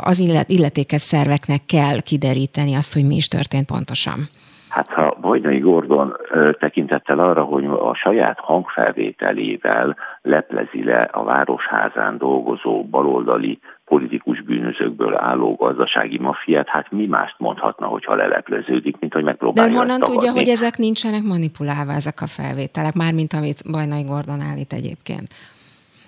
az illetékes szerveknek kell kideríteni azt, hogy mi is történt pontosan. Hát ha Bajnai Gordon tekintettel arra, hogy a saját hangfelvételével leplezi le a Városházán dolgozó baloldali politikus bűnözőkből álló gazdasági mafiát, hát mi mást mondhatna, hogyha lelepleződik, mint hogy megpróbálja De honnan tudja, hogy ezek nincsenek manipulálva, ezek a felvételek, mármint amit Bajnai Gordon állít egyébként?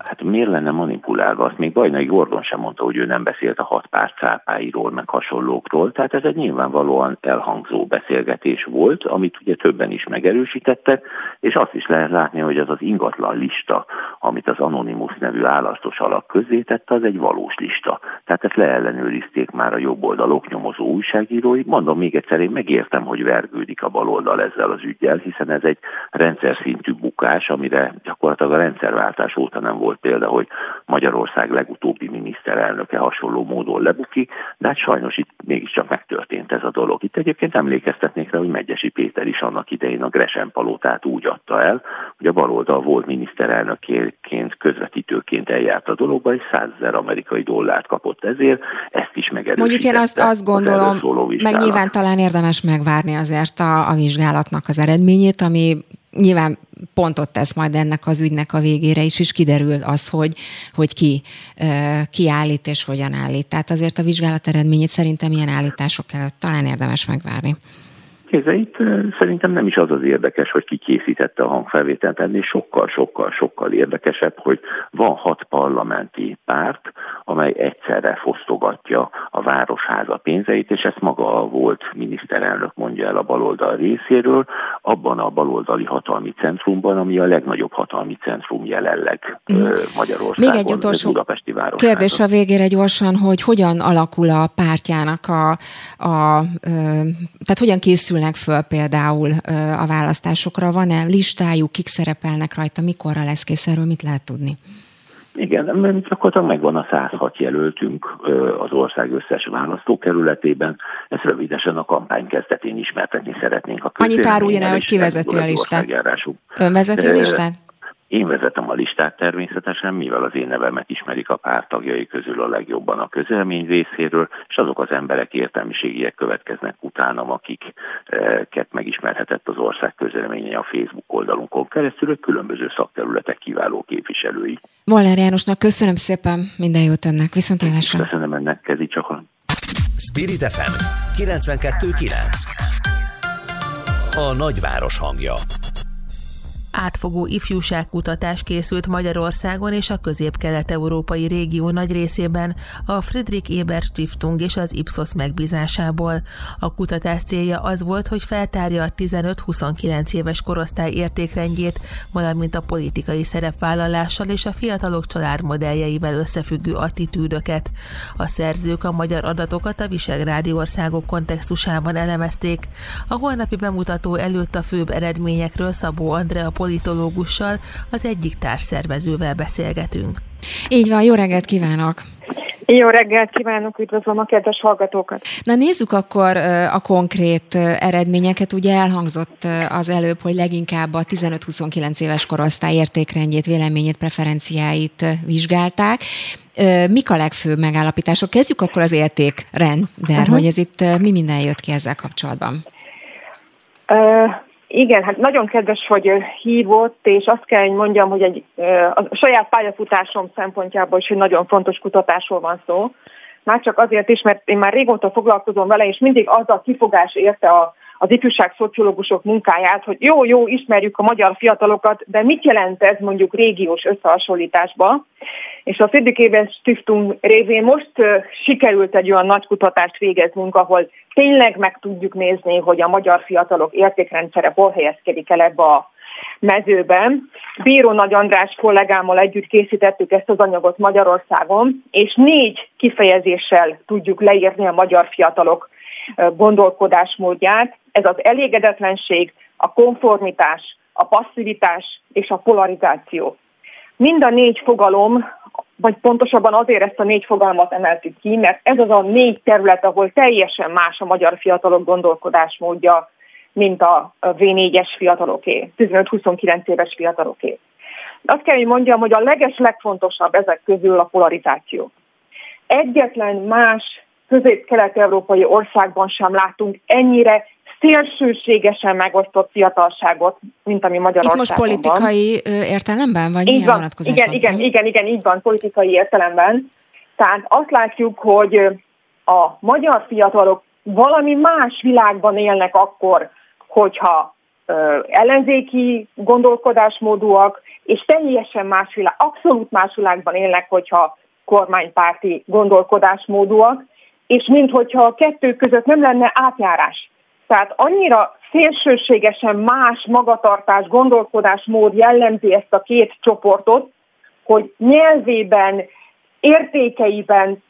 Hát miért lenne manipulálva? Azt még Bajnai Gordon sem mondta, hogy ő nem beszélt a hat pár cápáiról, meg hasonlókról. Tehát ez egy nyilvánvalóan elhangzó beszélgetés volt, amit ugye többen is megerősítettek, és azt is lehet látni, hogy az az ingatlan lista, amit az Anonymous nevű állasztos alak közzétette, az egy valós lista. Tehát ezt leellenőrizték már a jobb oldalok nyomozó újságírói. Mondom még egyszer, én megértem, hogy vergődik a baloldal ezzel az ügyel, hiszen ez egy rendszer szintű bukás, amire gyakorlatilag a rendszerváltás óta nem volt volt példa, hogy Magyarország legutóbbi miniszterelnöke hasonló módon lebuki, de hát sajnos itt mégiscsak megtörtént ez a dolog. Itt egyébként emlékeztetnék rá, hogy Megyesi Péter is annak idején a Gresen palotát úgy adta el, hogy a baloldal volt miniszterelnökként, közvetítőként eljárt a dologba, és 100 ezer amerikai dollárt kapott ezért, ezt is megerősítette. Mondjuk én azt, azt gondolom, meg nyilván talán érdemes megvárni azért a, a vizsgálatnak az eredményét, ami nyilván pontot tesz majd ennek az ügynek a végére is, és kiderül az, hogy, hogy ki, ki állít és hogyan állít. Tehát azért a vizsgálat eredményét szerintem ilyen állítások előtt talán érdemes megvárni. Nézze, itt szerintem nem is az az érdekes, hogy ki készítette a hangfelvételt, ennél sokkal, sokkal, sokkal érdekesebb, hogy van hat parlamenti párt, amely egyszerre fosztogatja a városháza pénzeit, és ezt maga a volt miniszterelnök mondja el a baloldal részéről, abban a baloldali hatalmi centrumban, ami a legnagyobb hatalmi centrum jelenleg mm. Magyarországon. Még egy utolsó Budapesti városháza. kérdés a végére gyorsan, hogy hogyan alakul a pártjának a, a, a tehát hogyan készül készülnek föl például a választásokra? Van-e listájuk, kik szerepelnek rajta, mikorra lesz kész, erről mit lehet tudni? Igen, gyakorlatilag megvan a 106 jelöltünk az ország összes választókerületében. Ezt rövidesen a kampány kezdetén ismertetni szeretnénk a Annyit áruljon el, hogy ki vezeti a listát. Ön vezeti a listát? Én vezetem a listát természetesen, mivel az én nevemet ismerik a pártagjai közül a legjobban a közelmény részéről, és azok az emberek értelmiségiek következnek utánam, akiket megismerhetett az ország közelménye a Facebook oldalunkon keresztül, hogy különböző szakterületek kiváló képviselői. Molnár Jánosnak köszönöm szépen, minden jót önnek, viszontlátásra. Köszönöm ennek, kezi csak a... Spirit FM 92.9 A nagyváros hangja átfogó ifjúságkutatás készült Magyarországon és a közép-kelet-európai régió nagy részében a Friedrich Ebert Stiftung és az Ipsos megbízásából. A kutatás célja az volt, hogy feltárja a 15-29 éves korosztály értékrendjét, valamint a politikai szerepvállalással és a fiatalok családmodelljeivel összefüggő attitűdöket. A szerzők a magyar adatokat a Visegrádi országok kontextusában elemezték. A holnapi bemutató előtt a főbb eredményekről Szabó Andrea politológussal, az egyik társszervezővel beszélgetünk. Így van, jó reggelt kívánok! Jó reggelt kívánok, üdvözlöm a kedves hallgatókat! Na nézzük akkor a konkrét eredményeket. Ugye elhangzott az előbb, hogy leginkább a 15-29 éves korosztály értékrendjét, véleményét, preferenciáit vizsgálták. Mik a legfőbb megállapítások? Kezdjük akkor az értékrend, de uh-huh. hogy ez itt mi minden jött ki ezzel kapcsolatban? Uh, igen, hát nagyon kedves, hogy hívott, és azt kell, hogy mondjam, hogy egy, a saját pályafutásom szempontjából is egy nagyon fontos kutatásról van szó. Már csak azért is, mert én már régóta foglalkozom vele, és mindig az a kifogás érte a, az ifjúság szociológusok munkáját, hogy jó, jó, ismerjük a magyar fiatalokat, de mit jelent ez mondjuk régiós összehasonlításban? És a Friedrich Stiftung révén most sikerült egy olyan nagy kutatást végeznünk, ahol tényleg meg tudjuk nézni, hogy a magyar fiatalok értékrendszere hol helyezkedik el ebbe a mezőben, Bíró Nagy András kollégámmal együtt készítettük ezt az anyagot Magyarországon, és négy kifejezéssel tudjuk leírni a magyar fiatalok gondolkodásmódját. Ez az elégedetlenség, a konformitás, a passzivitás és a polarizáció. Mind a négy fogalom, vagy pontosabban azért ezt a négy fogalmat emeltük ki, mert ez az a négy terület, ahol teljesen más a magyar fiatalok gondolkodásmódja, mint a V4-es fiataloké, 15-29 éves fiataloké. Azt kell, hogy mondjam, hogy a leges legfontosabb ezek közül a polarizáció. Egyetlen más közép-kelet-európai országban sem látunk ennyire szélsőségesen megosztott fiatalságot, mint ami Magyarországon Itt most politikai van. értelemben, vagy így van. Igen, igen, igen, igen, így van, politikai értelemben. Tehát azt látjuk, hogy a magyar fiatalok valami más világban élnek akkor, hogyha ö, ellenzéki gondolkodásmódúak, és teljesen más világ, abszolút más világban élnek, hogyha kormánypárti gondolkodásmódúak, és minthogyha a kettő között nem lenne átjárás. Tehát annyira szélsőségesen más magatartás, gondolkodásmód jellemzi ezt a két csoportot, hogy nyelvében, értékeiben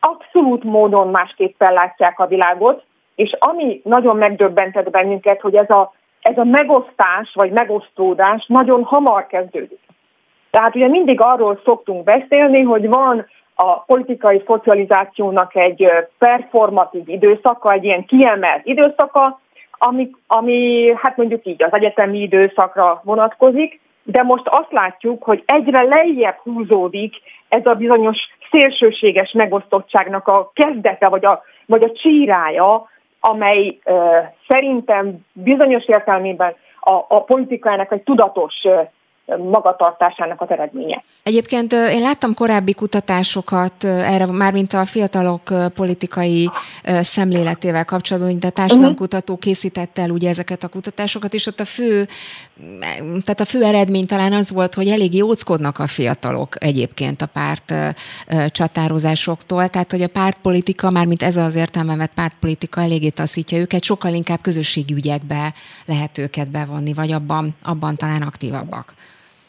abszolút módon másképpen látják a világot, és ami nagyon megdöbbentett bennünket, hogy ez a, ez a megosztás vagy megosztódás nagyon hamar kezdődik. Tehát ugye mindig arról szoktunk beszélni, hogy van a politikai szocializációnak egy performatív időszaka, egy ilyen kiemelt időszaka, ami, ami hát mondjuk így az egyetemi időszakra vonatkozik, de most azt látjuk, hogy egyre lejjebb húzódik ez a bizonyos szélsőséges megosztottságnak a kezdete, vagy a, vagy a csírája, amely uh, szerintem bizonyos értelmében a, a politikának egy tudatos uh, magatartásának az eredménye. Egyébként én láttam korábbi kutatásokat erre, mármint a fiatalok politikai szemléletével kapcsolatban, mint a társadalomkutató készítette el ugye ezeket a kutatásokat, és ott a fő, tehát a fő eredmény talán az volt, hogy elég jóckodnak a fiatalok egyébként a párt csatározásoktól, tehát hogy a pártpolitika, mármint ez az értelme vett pártpolitika eléggé taszítja őket, sokkal inkább közösségi ügyekbe lehet őket bevonni, vagy abban, abban talán aktívabbak.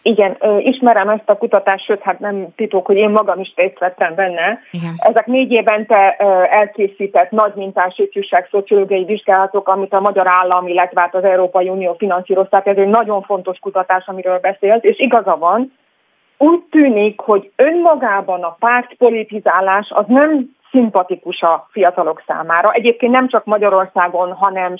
Igen, ismerem ezt a kutatást, sőt, hát nem titok, hogy én magam is részt vettem benne. Igen. Ezek négy évente elkészített nagy mintás ifjúság szociológiai vizsgálatok, amit a Magyar Állam, illetve hát az Európai Unió finanszírozták. Ez egy nagyon fontos kutatás, amiről beszélt, és igaza van. Úgy tűnik, hogy önmagában a pártpolitizálás az nem szimpatikus a fiatalok számára. Egyébként nem csak Magyarországon, hanem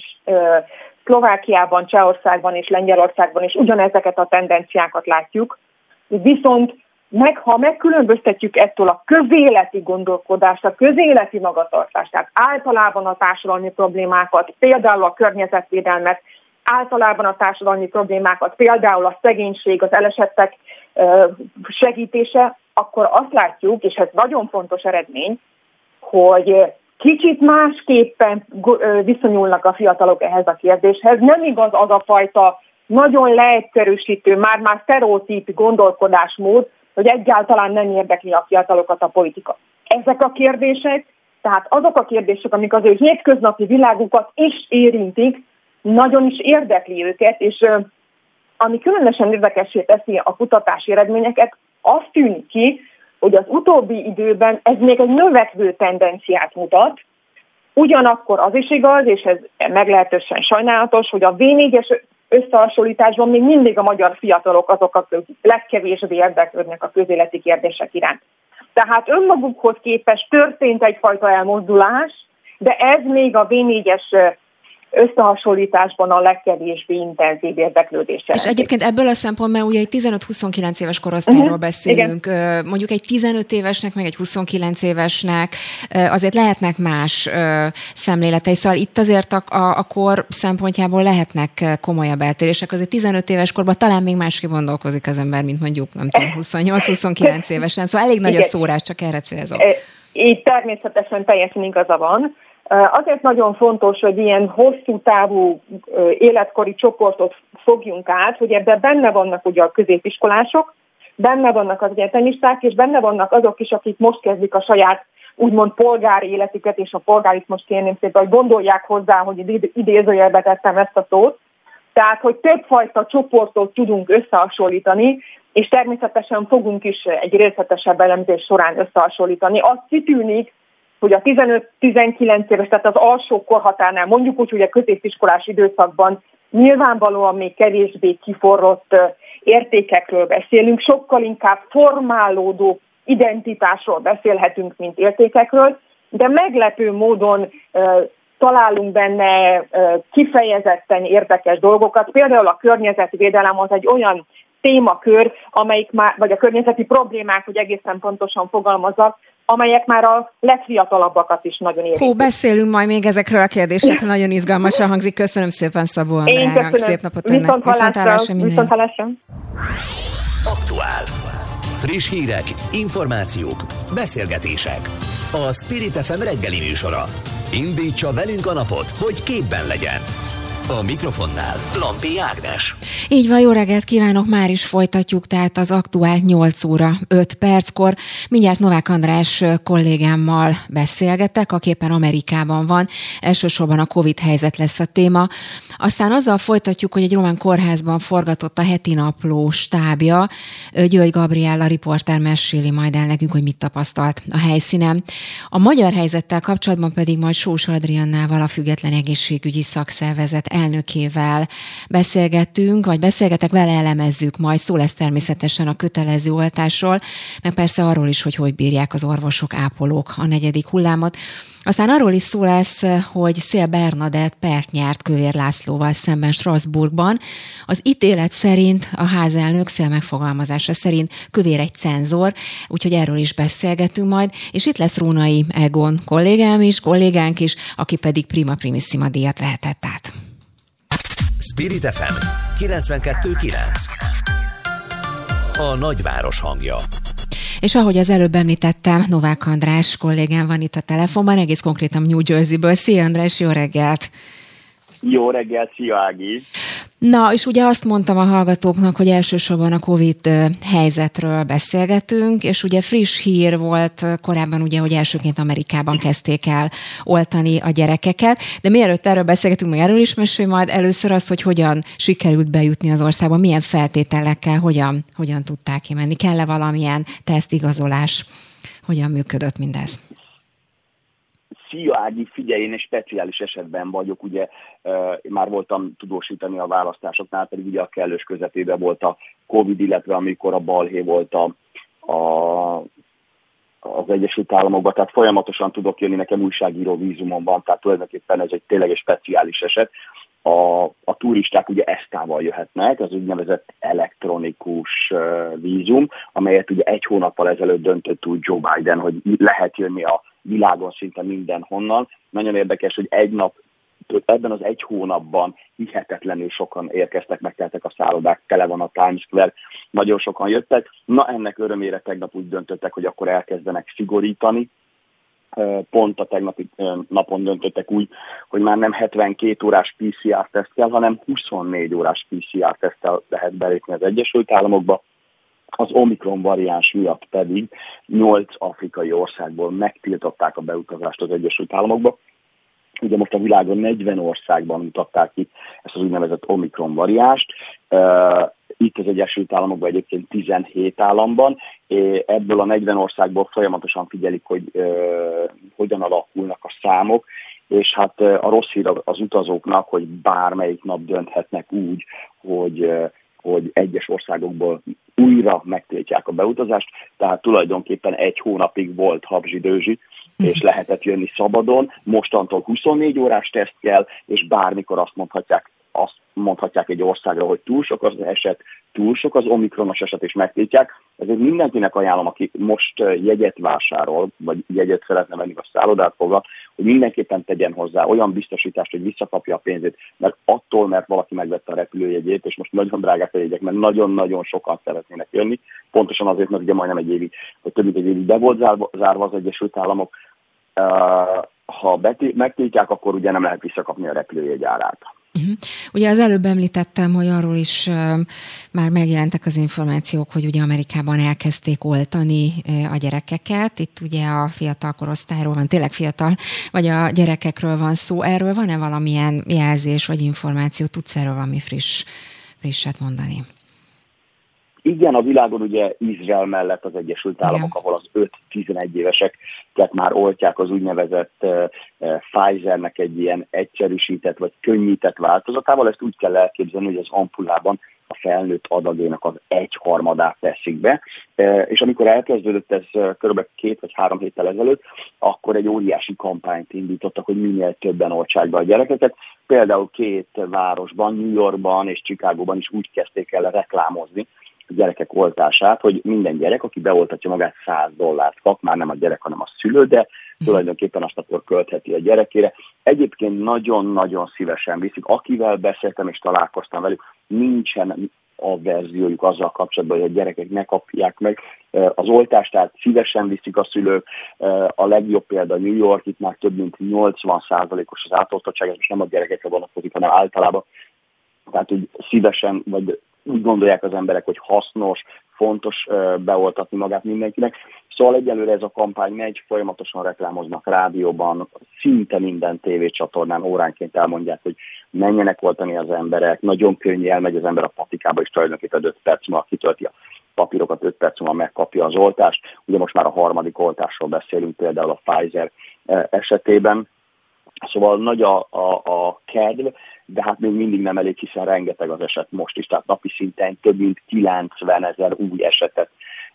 Szlovákiában, Csehországban és Lengyelországban is ugyanezeket a tendenciákat látjuk, viszont meg, ha megkülönböztetjük ettől a közéleti gondolkodást, a közéleti magatartást, tehát általában a társadalmi problémákat, például a környezetvédelmet, általában a társadalmi problémákat, például a szegénység, az elesettek segítése, akkor azt látjuk, és ez nagyon fontos eredmény, hogy Kicsit másképpen viszonyulnak a fiatalok ehhez a kérdéshez. Nem igaz az a fajta nagyon leegyszerűsítő, már-már sztereotíp gondolkodásmód, hogy egyáltalán nem érdekli a fiatalokat a politika. Ezek a kérdések, tehát azok a kérdések, amik az ő hétköznapi világukat is érintik, nagyon is érdekli őket, és ami különösen érdekessé teszi a kutatási eredményeket, azt tűnik ki, hogy az utóbbi időben ez még egy növekvő tendenciát mutat, Ugyanakkor az is igaz, és ez meglehetősen sajnálatos, hogy a V4-es összehasonlításban még mindig a magyar fiatalok azok, akik legkevésbé érdeklődnek a közéleti kérdések iránt. Tehát önmagukhoz képest történt egyfajta elmozdulás, de ez még a V4-es összehasonlításban a legkevésbé intenzív érdeklődés. És egyébként ebből a szempontból ugye egy 15-29 éves korosztályról uh-huh. beszélünk, Igen. mondjuk egy 15 évesnek, meg egy 29 évesnek azért lehetnek más szemléletei, szóval itt azért a, a, a kor szempontjából lehetnek komolyabb eltérések. Azért 15 éves korban talán még másképp gondolkozik az ember, mint mondjuk, nem tudom, (laughs) 28-29 évesen, szóval elég nagy Igen. a szórás, csak erre célzok. Így természetesen teljesen igaza van. Azért nagyon fontos, hogy ilyen hosszú távú életkori csoportot fogjunk át, hogy ebben benne vannak ugye a középiskolások, benne vannak az egyetemisták, és benne vannak azok is, akik most kezdik a saját úgymond polgári életüket, és a polgárit most kérném szépen, hogy gondolják hozzá, hogy idézőjelbe tettem ezt a szót. Tehát, hogy többfajta csoportot tudunk összehasonlítani, és természetesen fogunk is egy részletesebb elemzés során összehasonlítani. Azt kitűnik, hogy a 15-19 éves, tehát az alsó korhatárnál, mondjuk úgy, hogy a középiskolás időszakban nyilvánvalóan még kevésbé kiforrott értékekről beszélünk, sokkal inkább formálódó identitásról beszélhetünk, mint értékekről, de meglepő módon találunk benne kifejezetten érdekes dolgokat. Például a környezetvédelem az egy olyan témakör, amelyik már, vagy a környezeti problémák, hogy egészen pontosan fogalmazok, amelyek már a legfiatalabbakat is nagyon érintik. Hú, beszélünk majd még ezekről a kérdésekről, nagyon izgalmasan hangzik. Köszönöm szépen Szabó Andrának, szép napot önnek. Viszont hallásra, viszont hallásra. Aktuál. Friss hírek, információk, beszélgetések. A Spirit FM reggeli műsora. Indítsa velünk a napot, hogy képben legyen. A mikrofonnál Lampi Ágnes. Így van, jó reggelt kívánok, már is folytatjuk, tehát az aktuál 8 óra 5 perckor. Mindjárt Novák András kollégámmal beszélgetek, aki éppen Amerikában van. Elsősorban a Covid helyzet lesz a téma. Aztán azzal folytatjuk, hogy egy román kórházban forgatott a heti napló stábja. György Gabriella riporter meséli majd el nekünk, hogy mit tapasztalt a helyszínen. A magyar helyzettel kapcsolatban pedig majd Sós Adriannával, a Független Egészségügyi Szakszervezet elnökével beszélgettünk, vagy beszélgetek vele, elemezzük majd. Szó lesz természetesen a kötelező oltásról, meg persze arról is, hogy hogy bírják az orvosok, ápolók a negyedik hullámot. Aztán arról is szó lesz, hogy Szél Bernadett pert nyert Kövér Lászlóval szemben Strasbourgban. Az ítélet szerint, a házelnök Szél megfogalmazása szerint Kövér egy cenzor, úgyhogy erről is beszélgetünk majd, és itt lesz Rónai Egon kollégám is, kollégánk is, aki pedig Prima Primissima díjat vehetett át. Spirit FM 92.9 A nagyváros hangja és ahogy az előbb említettem, Novák András kollégám van itt a telefonban, egész konkrétan New Jersey-ből. Szia András, jó reggelt! Jó reggelt, szia Ági! Na, és ugye azt mondtam a hallgatóknak, hogy elsősorban a Covid helyzetről beszélgetünk, és ugye friss hír volt korábban ugye, hogy elsőként Amerikában kezdték el oltani a gyerekeket, de mielőtt erről beszélgetünk, meg erről is mesélj majd először azt, hogy hogyan sikerült bejutni az országba, milyen feltételekkel, hogyan, hogyan tudták kimenni, kell-e valamilyen tesztigazolás, hogyan működött mindez? Szia Ági, figyelj, én egy speciális esetben vagyok, ugye már voltam tudósítani a választásoknál, pedig ugye a kellős közepében volt a Covid, illetve amikor a balhé volt a, a, az Egyesült Államokban, tehát folyamatosan tudok jönni, nekem újságíró vízumon van, tehát tulajdonképpen ez egy tényleg egy speciális eset. A, a turisták ugye esztával jöhetnek, az úgynevezett elektronikus vízum, amelyet ugye egy hónappal ezelőtt döntött úgy Joe Biden, hogy lehet jönni a világon szinte mindenhonnan. Nagyon érdekes, hogy egy nap ebben az egy hónapban hihetetlenül sokan érkeztek, megteltek a szállodák, tele van a Times Square, nagyon sokan jöttek. Na ennek örömére tegnap úgy döntöttek, hogy akkor elkezdenek szigorítani, pont a tegnapi napon döntöttek úgy, hogy már nem 72 órás PCR-teszt kell, hanem 24 órás PCR-teszttel lehet belépni az Egyesült Államokba az Omikron variáns miatt pedig 8 afrikai országból megtiltották a beutazást az Egyesült Államokba. Ugye most a világon 40 országban mutatták ki ezt az úgynevezett Omikron variást. Itt az Egyesült Államokban egyébként 17 államban. Ebből a 40 országból folyamatosan figyelik, hogy hogyan alakulnak a számok, és hát a rossz hír az utazóknak, hogy bármelyik nap dönthetnek úgy, hogy hogy egyes országokból újra megtiltják a beutazást, tehát tulajdonképpen egy hónapig volt habzsidőzsi, és lehetett jönni szabadon, mostantól 24 órás teszt kell, és bármikor azt mondhatják, azt mondhatják egy országra, hogy túl sok az eset, túl sok az omikronos eset, és megtiltják. Ezért mindenkinek ajánlom, aki most jegyet vásárol, vagy jegyet szeretne venni a szállodát fogva, hogy mindenképpen tegyen hozzá olyan biztosítást, hogy visszakapja a pénzét, mert attól, mert valaki megvette a repülőjegyét, és most nagyon drágák a jegyek, mert nagyon-nagyon sokan szeretnének jönni, pontosan azért, mert ugye majdnem egy évig, vagy több mint egy évig be volt zárva, zárva az Egyesült Államok, ha megtiltják, akkor ugye nem lehet visszakapni a repülőjegy árát. Uh-huh. Ugye az előbb említettem, hogy arról is már megjelentek az információk, hogy ugye Amerikában elkezdték oltani a gyerekeket. Itt ugye a fiatal korosztályról van, tényleg fiatal, vagy a gyerekekről van szó. Erről van-e valamilyen jelzés vagy információ? Tudsz erről valami friss, frisset mondani? Igen, a világon ugye Izrael mellett az Egyesült Államok, ahol az 5-11 éveseket már oltják az úgynevezett Pfizernek egy ilyen egyszerűsített vagy könnyített változatával. Ezt úgy kell elképzelni, hogy az ampullában a felnőtt adagének az egyharmadát teszik be. És amikor elkezdődött ez kb. két vagy három héttel ezelőtt, akkor egy óriási kampányt indítottak, hogy minél többen oltsák be a gyerekeket. Például két városban, New Yorkban és Chicagóban is úgy kezdték el reklámozni, gyerekek oltását, hogy minden gyerek, aki beoltatja magát 100 dollárt kap, már nem a gyerek, hanem a szülő, de tulajdonképpen azt akkor költheti a gyerekére. Egyébként nagyon-nagyon szívesen viszik. Akivel beszéltem és találkoztam velük, nincsen a verziójuk azzal kapcsolatban, hogy a gyerekek ne kapják meg az oltást, tehát szívesen viszik a szülők. A legjobb példa New York, itt már több mint 80%-os az átoltottság, ez most nem a gyerekekre vonatkozik, hanem általában. Tehát úgy szívesen, vagy úgy gondolják az emberek, hogy hasznos, fontos beoltatni magát mindenkinek. Szóval egyelőre ez a kampány megy, folyamatosan reklámoznak rádióban, szinte minden tévécsatornán óránként elmondják, hogy menjenek oltani az emberek, nagyon könnyű elmegy az ember a patikába, és tulajdonképpen 5 perc múlva kitölti a papírokat, 5 perc múlva megkapja az oltást. Ugye most már a harmadik oltásról beszélünk, például a Pfizer esetében. Szóval nagy a, a, a kedv, de hát még mindig nem elég, hiszen rengeteg az eset most is, tehát napi szinten több mint 90 ezer új esetet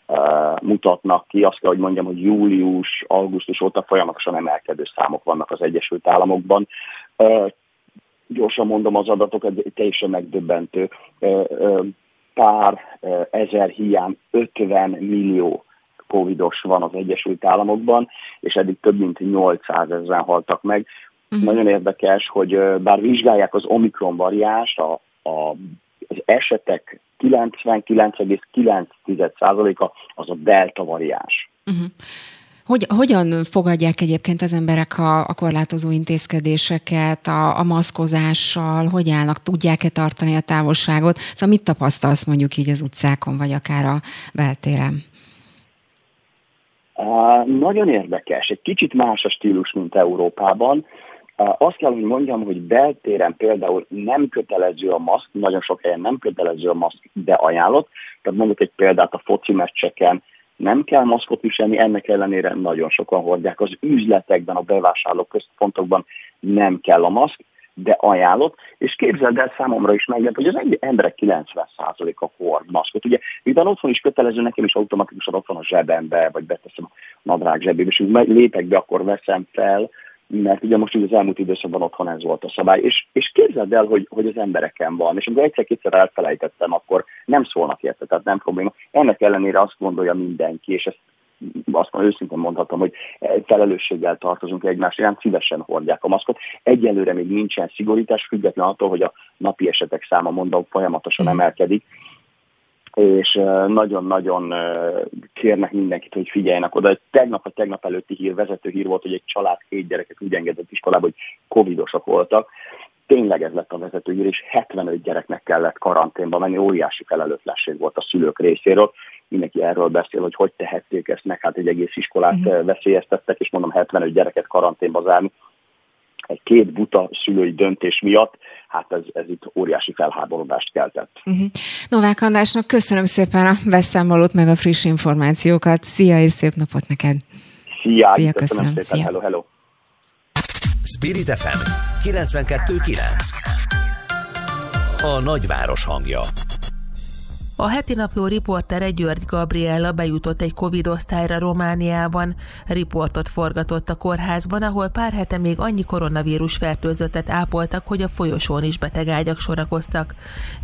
uh, mutatnak ki. Azt kell, hogy mondjam, hogy július, augusztus óta folyamatosan emelkedő számok vannak az Egyesült Államokban. Uh, gyorsan mondom az adatokat, teljesen megdöbbentő. Uh, pár ezer hiány 50 millió covidos van az Egyesült Államokban, és eddig több mint 800 ezeren haltak meg. Uh-huh. Nagyon érdekes, hogy bár vizsgálják az Omikron variást, a, a, az esetek 99,9%-a az a delta variáns. Uh-huh. Hogy, hogyan fogadják egyébként az emberek a, a korlátozó intézkedéseket, a, a maszkozással, hogy állnak, tudják-e tartani a távolságot? Szóval mit tapasztalsz mondjuk így az utcákon, vagy akár a beltéren? Uh, nagyon érdekes, egy kicsit más a stílus, mint Európában. Azt kell, hogy mondjam, hogy beltéren például nem kötelező a maszk, nagyon sok helyen nem kötelező a maszk, de ajánlott. Tehát mondjuk egy példát a foci meccseken nem kell maszkot viselni, ennek ellenére nagyon sokan hordják. Az üzletekben, a bevásárló központokban nem kell a maszk, de ajánlott, és képzeld el számomra is meg, hogy az emberek 90%-a hord maszkot. Ugye, mivel otthon is kötelező, nekem is automatikusan ott van a zsebembe, vagy beteszem a nadrág zsebébe, és lépek be, akkor veszem fel, mert ugye most az elmúlt időszakban otthon ez volt a szabály, és, és képzeld el, hogy, hogy az embereken van, és amikor egyszer-kétszer elfelejtettem, akkor nem szólnak érte, tehát nem probléma. Ennek ellenére azt gondolja mindenki, és ezt azt mondom, őszintén mondhatom, hogy felelősséggel tartozunk egymás iránt, szívesen hordják a maszkot. Egyelőre még nincsen szigorítás, független attól, hogy a napi esetek száma mondom folyamatosan emelkedik, és nagyon-nagyon kérnek mindenkit, hogy figyeljenek oda. Tegnap a tegnap előtti hír, vezető hír volt, hogy egy család két gyereket úgy engedett iskolába, hogy covidosak voltak. Tényleg ez lett a vezető hír, és 75 gyereknek kellett karanténba menni, óriási felelőtlenség volt a szülők részéről. Mindenki erről beszél, hogy hogy tehették ezt meg, hát egy egész iskolát uh-huh. veszélyeztettek, és mondom 75 gyereket karanténba zárni egy két buta szülői döntés miatt, hát ez, ez itt óriási felháborodást keltett. Uh-huh. Novák Andrásnak köszönöm szépen a beszámolót, meg a friss információkat. Szia, és szép napot neked! Szia, Szia köszönöm, köszönöm szépen, Szia. hello, hello! Spirit FM 92.9 A nagyváros hangja a heti napló riportere György Gabriella bejutott egy Covid osztályra Romániában. Riportot forgatott a kórházban, ahol pár hete még annyi koronavírus fertőzöttet ápoltak, hogy a folyosón is betegágyak sorakoztak.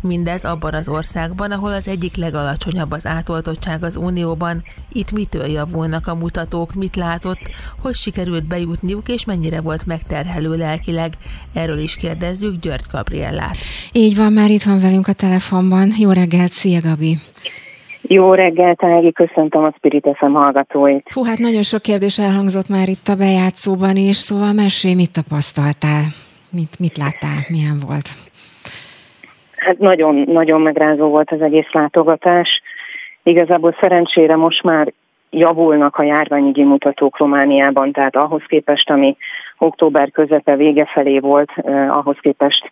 Mindez abban az országban, ahol az egyik legalacsonyabb az átoltottság az Unióban. Itt mitől javulnak a mutatók, mit látott, hogy sikerült bejutniuk, és mennyire volt megterhelő lelkileg. Erről is kérdezzük György Gabriellát. Így van, már itt van velünk a telefonban. Jó reggelt, szia Gabi! Jó reggelt, Ági, köszöntöm a Spirit FM hallgatóit. Hú, hát nagyon sok kérdés elhangzott már itt a bejátszóban is, szóval mesélj, mit tapasztaltál? Mit, mit láttál? Milyen volt? Hát nagyon, nagyon megrázó volt az egész látogatás. Igazából szerencsére most már javulnak a járványügyi mutatók Romániában, tehát ahhoz képest, ami október közepe vége felé volt, eh, ahhoz képest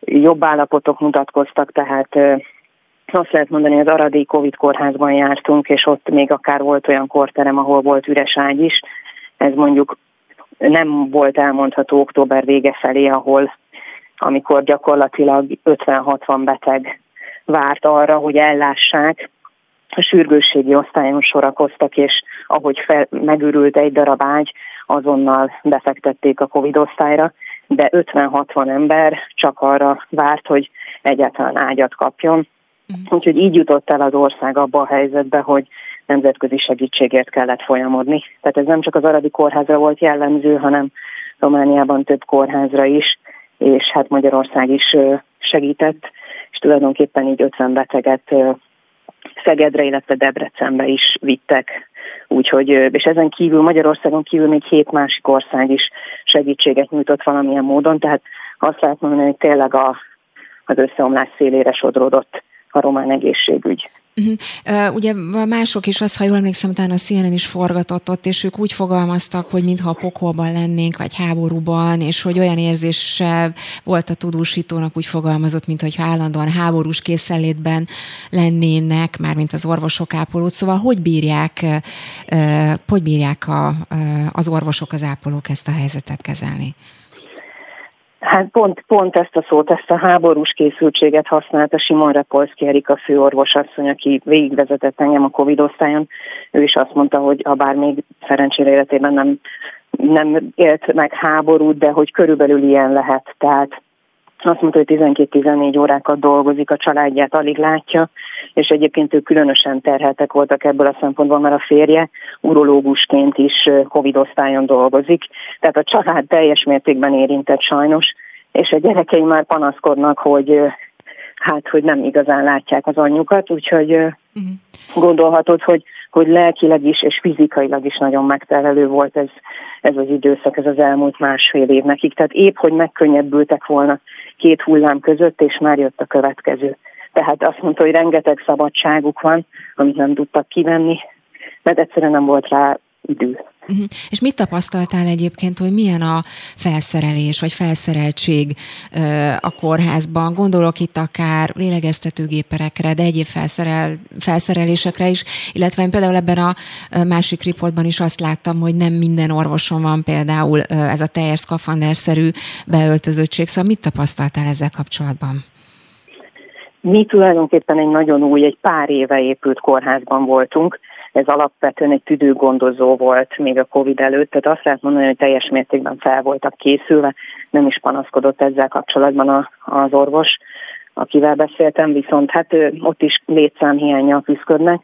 jobb állapotok mutatkoztak, tehát eh, azt lehet mondani, az Aradi Covid kórházban jártunk, és ott még akár volt olyan korterem, ahol volt üres ágy is. Ez mondjuk nem volt elmondható október vége felé, ahol amikor gyakorlatilag 50-60 beteg várt arra, hogy ellássák, a sürgősségi osztályon sorakoztak, és ahogy fel, megürült egy darab ágy, azonnal befektették a Covid osztályra, de 50-60 ember csak arra várt, hogy egyáltalán ágyat kapjon. Mm. Úgyhogy így jutott el az ország abba a helyzetbe, hogy nemzetközi segítségért kellett folyamodni. Tehát ez nem csak az Aradi kórházra volt jellemző, hanem Romániában több kórházra is, és hát Magyarország is segített, és tulajdonképpen így 50 beteget Szegedre, illetve Debrecenbe is vittek. Úgyhogy, és ezen kívül Magyarországon kívül még hét másik ország is segítséget nyújtott valamilyen módon, tehát azt lehet mondani, hogy tényleg a, az összeomlás szélére sodródott a román egészségügy. Uh-huh. ugye mások is azt, ha jól emlékszem, utána a CNN is forgatott ott, és ők úgy fogalmaztak, hogy mintha pokolban lennénk, vagy háborúban, és hogy olyan érzéssel volt a tudósítónak úgy fogalmazott, mint hogy állandóan háborús készenlétben lennének, mármint az orvosok ápolót. Szóval hogy bírják, hogy bírják a, az orvosok, az ápolók ezt a helyzetet kezelni? Hát pont, pont ezt a szót, ezt a háborús készültséget használta Simon Repolszki Erika főorvosasszony, aki végigvezetett engem a Covid osztályon. Ő is azt mondta, hogy ha bár még szerencsére életében nem, nem élt meg háborút, de hogy körülbelül ilyen lehet. Tehát azt mondta, hogy 12-14 órákat dolgozik, a családját alig látja, és egyébként ők különösen terheltek voltak ebből a szempontból, mert a férje urológusként is Covid osztályon dolgozik, tehát a család teljes mértékben érintett sajnos, és a gyerekei már panaszkodnak, hogy hát, hogy nem igazán látják az anyjukat, úgyhogy uh-huh. gondolhatod, hogy, hogy lelkileg is és fizikailag is nagyon megterelő volt ez, ez az időszak, ez az elmúlt másfél év nekik. Tehát épp, hogy megkönnyebbültek volna két hullám között, és már jött a következő. Tehát azt mondta, hogy rengeteg szabadságuk van, amit nem tudtak kivenni, mert egyszerűen nem volt rá idő. Uh-huh. És mit tapasztaltál egyébként, hogy milyen a felszerelés, vagy felszereltség a kórházban? Gondolok itt akár lélegeztetőgéperekre, de egyéb felszerel, felszerelésekre is, illetve én például ebben a másik riportban is azt láttam, hogy nem minden orvoson van például ez a teljes szkafanderszerű beöltözöttség, szóval mit tapasztaltál ezzel kapcsolatban? Mi tulajdonképpen egy nagyon új, egy pár éve épült kórházban voltunk, ez alapvetően egy tüdőgondozó volt még a Covid előtt, tehát azt lehet mondani, hogy teljes mértékben fel voltak készülve, nem is panaszkodott ezzel kapcsolatban a, az orvos, akivel beszéltem, viszont hát ott is létszámhiányjal küzdködnek,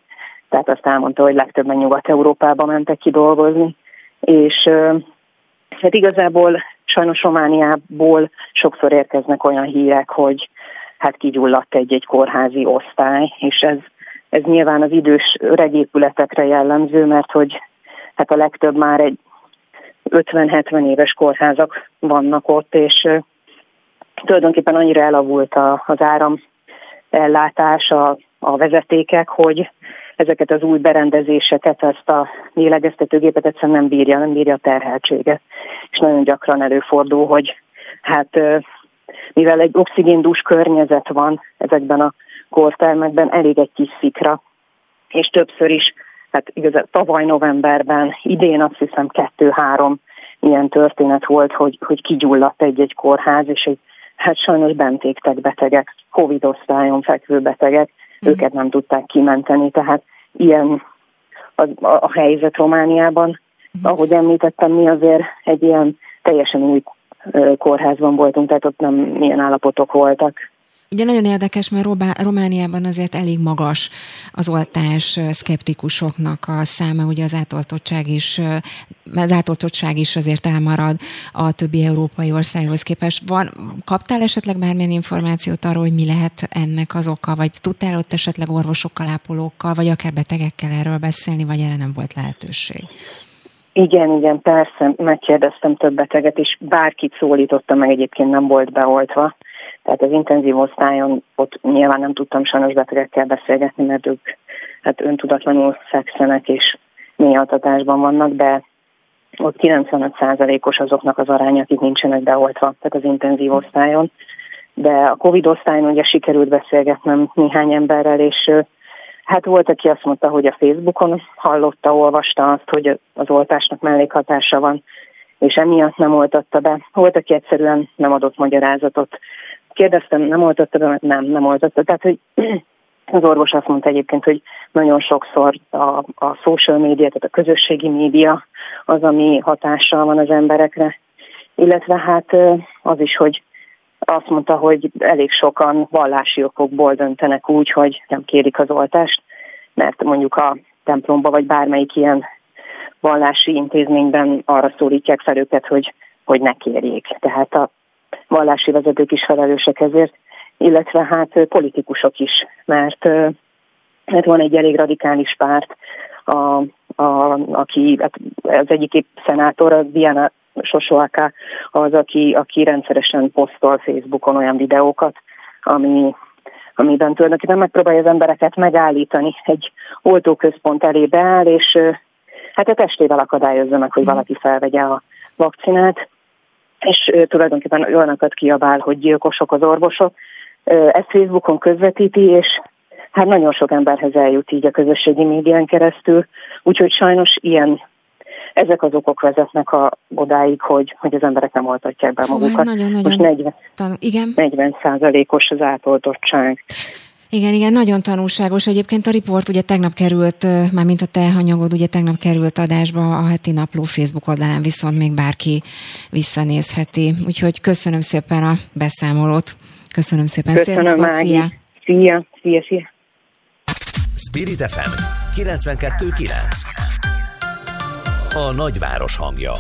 tehát azt elmondta, hogy legtöbben Nyugat-Európába mentek ki dolgozni, és hát igazából sajnos Romániából sokszor érkeznek olyan hírek, hogy hát kigyulladt egy-egy kórházi osztály, és ez ez nyilván az idős regépületekre jellemző, mert hogy hát a legtöbb már egy 50-70 éves kórházak vannak ott, és tulajdonképpen annyira elavult az áram ellátás, a, a vezetékek, hogy ezeket az új berendezéseket, ezt a lélegeztetőgépet egyszerűen nem bírja, nem bírja a terheltséget. És nagyon gyakran előfordul, hogy hát mivel egy oxigéndús környezet van ezekben a kórtermekben elég egy kis szikra, és többször is, hát igazán tavaly novemberben, idén azt hiszem kettő-három ilyen történet volt, hogy, hogy kigyulladt egy-egy kórház, és egy, hát sajnos bent égtek betegek, Covid osztályon fekvő betegek, mm. őket nem tudták kimenteni, tehát ilyen a, a, a helyzet Romániában. Mm. Ahogy említettem, mi azért egy ilyen teljesen új kórházban voltunk, tehát ott nem milyen állapotok voltak. Ugye nagyon érdekes, mert Romániában azért elég magas az oltás szkeptikusoknak a száma, ugye az átoltottság is, az átoltottság is azért elmarad a többi európai országhoz képest. Van, kaptál esetleg bármilyen információt arról, hogy mi lehet ennek az oka, vagy tudtál ott esetleg orvosokkal, ápolókkal, vagy akár betegekkel erről beszélni, vagy erre nem volt lehetőség? Igen, igen, persze, megkérdeztem több beteget, és bárkit szólította meg, egyébként nem volt beoltva Tehát az intenzív osztályon ott nyilván nem tudtam sajnos betegekkel beszélgetni, mert ők hát öntudatlanul fekszenek és mély altatásban vannak, de ott 95%-os azoknak az aránya, akik nincsenek beoltva, tehát az intenzív osztályon. De a Covid osztályon ugye sikerült beszélgetnem néhány emberrel, és hát volt, aki azt mondta, hogy a Facebookon hallotta, olvasta azt, hogy az oltásnak mellékhatása van, és emiatt nem oltatta be. Volt, aki egyszerűen nem adott magyarázatot. Kérdeztem, nem oltatta be? Nem, nem oltatta. Tehát, hogy (clears throat) az orvos azt mondta egyébként, hogy nagyon sokszor a, a social media, tehát a közösségi média az, ami hatással van az emberekre. Illetve hát az is, hogy azt mondta, hogy elég sokan vallási okokból döntenek úgy, hogy nem kérik az oltást, mert mondjuk a templomba vagy bármelyik ilyen vallási intézményben arra szólítják fel őket, hogy, hogy ne kérjék. Tehát a vallási vezetők is felelősek ezért, illetve hát politikusok is, mert, mert van egy elég radikális párt, a, a, aki hát az egyik szenátor, a Diana Sosoaka, az, aki, aki rendszeresen posztol Facebookon olyan videókat, ami, amiben tulajdonképpen megpróbálja az embereket megállítani. Egy oltóközpont elé beáll, és hát a testével akadályozza meg, hogy valaki felvegye a vakcinát, és tulajdonképpen olyanokat kiabál, hogy gyilkosok az orvosok. Ezt Facebookon közvetíti, és hát nagyon sok emberhez eljut így a közösségi médián keresztül, úgyhogy sajnos ilyen ezek az okok vezetnek a, odáig, hogy, hogy az emberek nem oltatják be magukat. Nagyon, nagyon, Most 40, igen. 40 százalékos az átoltottság. Igen, igen, nagyon tanulságos. Egyébként a riport ugye tegnap került, már mint a te anyagod, ugye tegnap került adásba a heti napló Facebook oldalán, viszont még bárki visszanézheti. Úgyhogy köszönöm szépen a beszámolót. Köszönöm szépen. Köszönöm, Szép Szia. Szia, szia, szia. Spirit FM 92.9 A nagyváros hangja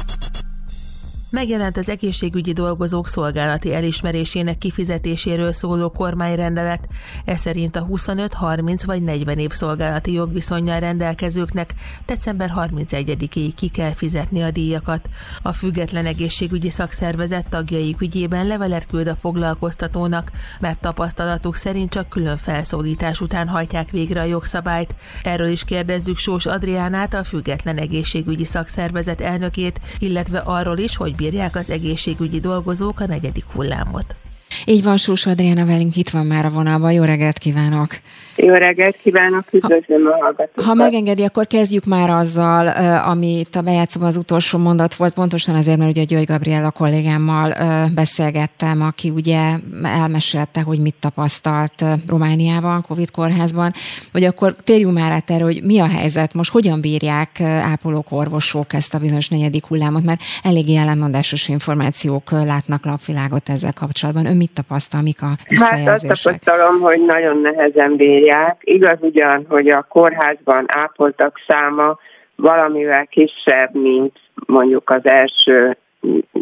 Megjelent az egészségügyi dolgozók szolgálati elismerésének kifizetéséről szóló kormányrendelet. Ez szerint a 25, 30 vagy 40 év szolgálati jogviszonyjal rendelkezőknek december 31-ig ki kell fizetni a díjakat. A független egészségügyi szakszervezet tagjaik ügyében levelet küld a foglalkoztatónak, mert tapasztalatuk szerint csak külön felszólítás után hajtják végre a jogszabályt. Erről is kérdezzük Sós Adriánát, a független egészségügyi szakszervezet elnökét, illetve arról is, hogy bírják az egészségügyi dolgozók a negyedik hullámot. Így van, Sós Adriana velünk itt van már a vonalban. Jó reggelt kívánok! Jó reggelt kívánok, üdvözlöm a hallgatókat. Ha megengedi, akkor kezdjük már azzal, amit a bejátszóban az utolsó mondat volt, pontosan azért, mert ugye György Gabriella kollégámmal beszélgettem, aki ugye elmesélte, hogy mit tapasztalt Romániában, Covid kórházban, hogy akkor térjünk már át erre, hogy mi a helyzet, most hogyan bírják ápolók, orvosok ezt a bizonyos negyedik hullámot, mert eléggé ellenmondásos információk látnak lapvilágot ezzel kapcsolatban. Ön mit tapasztal, mik a Hát azt tapasztalom, hogy nagyon nehezen bírják. Igaz ugyan, hogy a kórházban ápoltak száma valamivel kisebb, mint mondjuk az első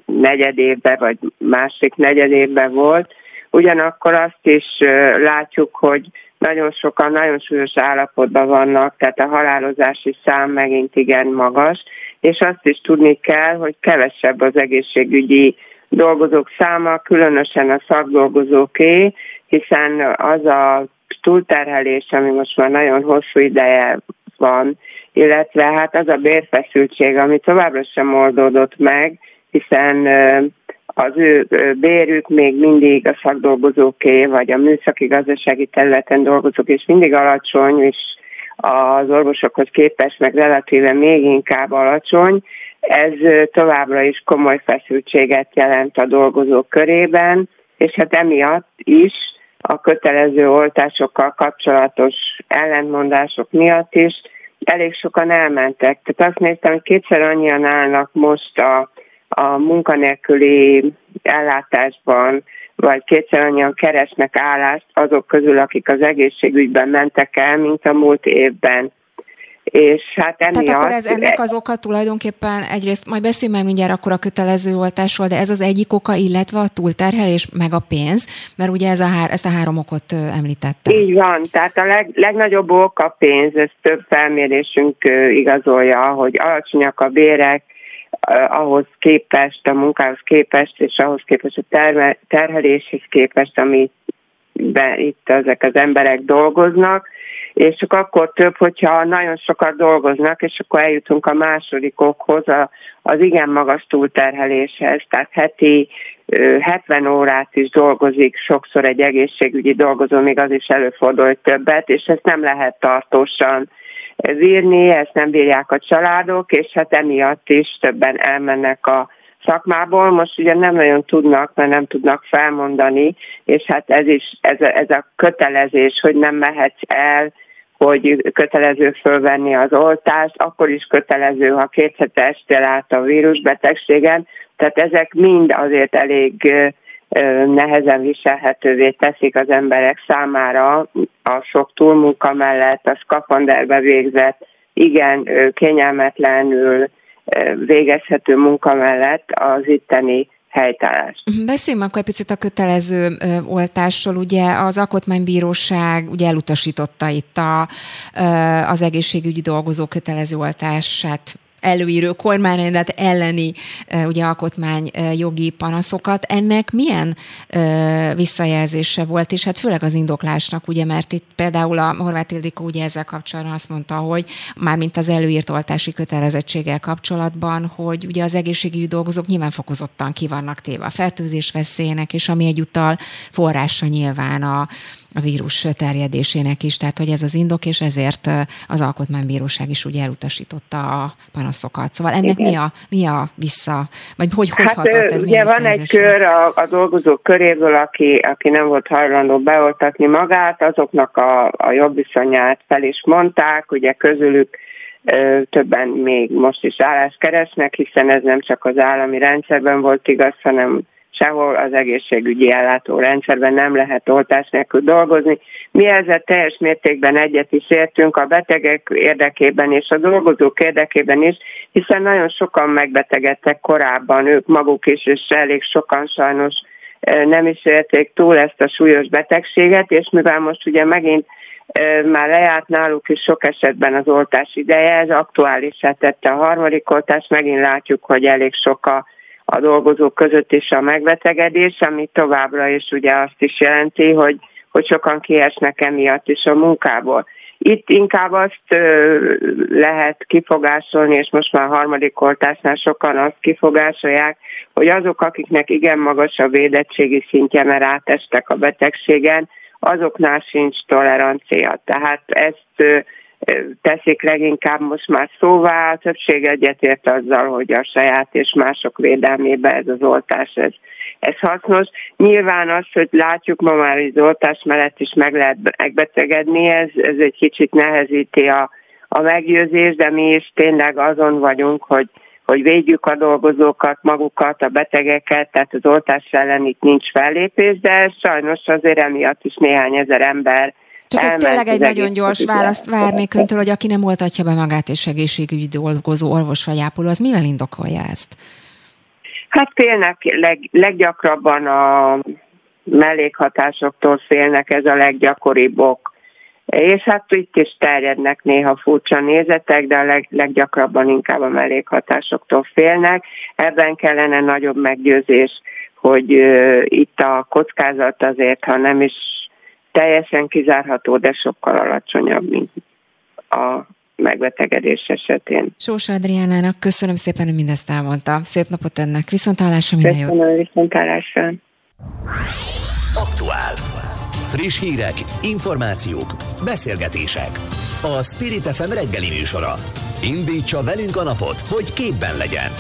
negyedévben vagy másik negyedévben volt. Ugyanakkor azt is látjuk, hogy nagyon sokan nagyon súlyos állapotban vannak, tehát a halálozási szám megint igen magas, és azt is tudni kell, hogy kevesebb az egészségügyi dolgozók száma, különösen a szakdolgozóké, hiszen az a túlterhelés, ami most már nagyon hosszú ideje van, illetve hát az a bérfeszültség, ami továbbra sem oldódott meg, hiszen az ő bérük még mindig a szakdolgozóké, vagy a műszaki gazdasági területen dolgozók, és mindig alacsony, és az orvosokhoz képest meg relatíve még inkább alacsony. Ez továbbra is komoly feszültséget jelent a dolgozók körében, és hát emiatt is a kötelező oltásokkal kapcsolatos ellentmondások miatt is elég sokan elmentek. Tehát azt néztem, hogy kétszer annyian állnak most a, a munkanélküli ellátásban, vagy kétszer annyian keresnek állást azok közül, akik az egészségügyben mentek el, mint a múlt évben és hát emiatt... Tehát akkor ez ennek az oka tulajdonképpen egyrészt, majd beszélünk már mindjárt akkor a kötelező oltásról, de ez az egyik oka, illetve a túlterhelés, meg a pénz, mert ugye ez a hár, ezt a három okot említette. Így van, tehát a leg, legnagyobb ok a pénz, ez több felmérésünk igazolja, hogy alacsonyak a bérek, ahhoz képest, a munkához képest, és ahhoz képest a terme, terheléshez képest, amit be, itt ezek az emberek dolgoznak, és csak akkor több, hogyha nagyon sokat dolgoznak, és akkor eljutunk a másodikokhoz, a, az igen magas túlterheléshez, tehát heti 70 órát is dolgozik, sokszor egy egészségügyi dolgozó, még az is előfordul, többet, és ezt nem lehet tartósan vírni, ezt nem bírják a családok, és hát emiatt is többen elmennek a szakmából. Most ugye nem nagyon tudnak, mert nem tudnak felmondani, és hát ez is, ez a, ez a kötelezés, hogy nem mehetsz el, hogy kötelező fölvenni az oltást, akkor is kötelező, ha két hete estél át a vírusbetegségen. Tehát ezek mind azért elég nehezen viselhetővé teszik az emberek számára a sok túlmunka mellett, a szkafanderbe végzett, igen, kényelmetlenül végezhető munka mellett az itteni helytállást. Mhm, beszéljünk akkor egy picit a kötelező ö, oltásról. Ugye az Alkotmánybíróság ugye elutasította itt a, ö, az egészségügyi dolgozó kötelező oltását előírő kormányrendet elleni ugye alkotmány jogi panaszokat. Ennek milyen visszajelzése volt, és hát főleg az indoklásnak, ugye, mert itt például a Horváth Ildikó ugye ezzel kapcsolatban azt mondta, hogy mármint az előírt oltási kötelezettséggel kapcsolatban, hogy ugye az egészségügyi dolgozók nyilván fokozottan ki vannak téve a fertőzés veszélyének, és ami egyúttal forrása nyilván a, a vírus terjedésének is, tehát hogy ez az indok, és ezért az Alkotmánybíróság is ugye elutasította a panaszokat. Szóval ennek mi a, mi a vissza, vagy hogy, hogy hát, hatott ez? Ugye van egy kör a, a dolgozók köréből, aki, aki nem volt hajlandó beoltatni magát, azoknak a, a jobb viszonyát fel is mondták, ugye közülük többen még most is állást keresnek, hiszen ez nem csak az állami rendszerben volt igaz, hanem sehol az egészségügyi ellátórendszerben nem lehet oltás nélkül dolgozni. Mi ezzel teljes mértékben egyet is értünk a betegek érdekében és a dolgozók érdekében is, hiszen nagyon sokan megbetegedtek korábban, ők maguk is, és elég sokan sajnos nem is érték túl ezt a súlyos betegséget, és mivel most ugye megint már lejárt náluk is sok esetben az oltás ideje, ez aktuálisá tette a harmadik oltás, megint látjuk, hogy elég sok a a dolgozók között is a megbetegedés, ami továbbra is ugye azt is jelenti, hogy, hogy sokan kiesnek emiatt is a munkából. Itt inkább azt lehet kifogásolni, és most már a harmadik oltásnál sokan azt kifogásolják, hogy azok, akiknek igen magas a védettségi szintje, mert átestek a betegségen, azoknál sincs tolerancia. Tehát ezt teszik leginkább most már szóvá, a többség egyetért azzal, hogy a saját és mások védelmébe ez az oltás, ez, ez hasznos. Nyilván az, hogy látjuk ma már, hogy az oltás mellett is meg lehet megbetegedni, ez, ez egy kicsit nehezíti a, a meggyőzés, de mi is tényleg azon vagyunk, hogy hogy védjük a dolgozókat, magukat, a betegeket, tehát az oltás ellen itt nincs fellépés, de sajnos azért emiatt is néhány ezer ember csak egy tényleg egy nagyon gyors választ várnék öntől, hogy aki nem oltatja be magát és egészségügyi dolgozó orvos vagy ápoló, az mivel indokolja ezt? Hát félnek leg, leggyakrabban a mellékhatásoktól félnek, ez a leggyakoribb ok. És hát itt is terjednek néha furcsa nézetek, de a leg, leggyakrabban inkább a mellékhatásoktól félnek. Ebben kellene nagyobb meggyőzés, hogy uh, itt a kockázat azért, ha nem is teljesen kizárható, de sokkal alacsonyabb, mint a megbetegedés esetén. Sós Adriánának köszönöm szépen, hogy mindezt elmondta. Szép napot ennek. Viszontlátásra minden jót. Köszönöm, viszontlátásra. Aktuál. Friss hírek, információk, beszélgetések. A Spirit FM reggeli műsora. Indítsa velünk a napot, hogy képben legyen.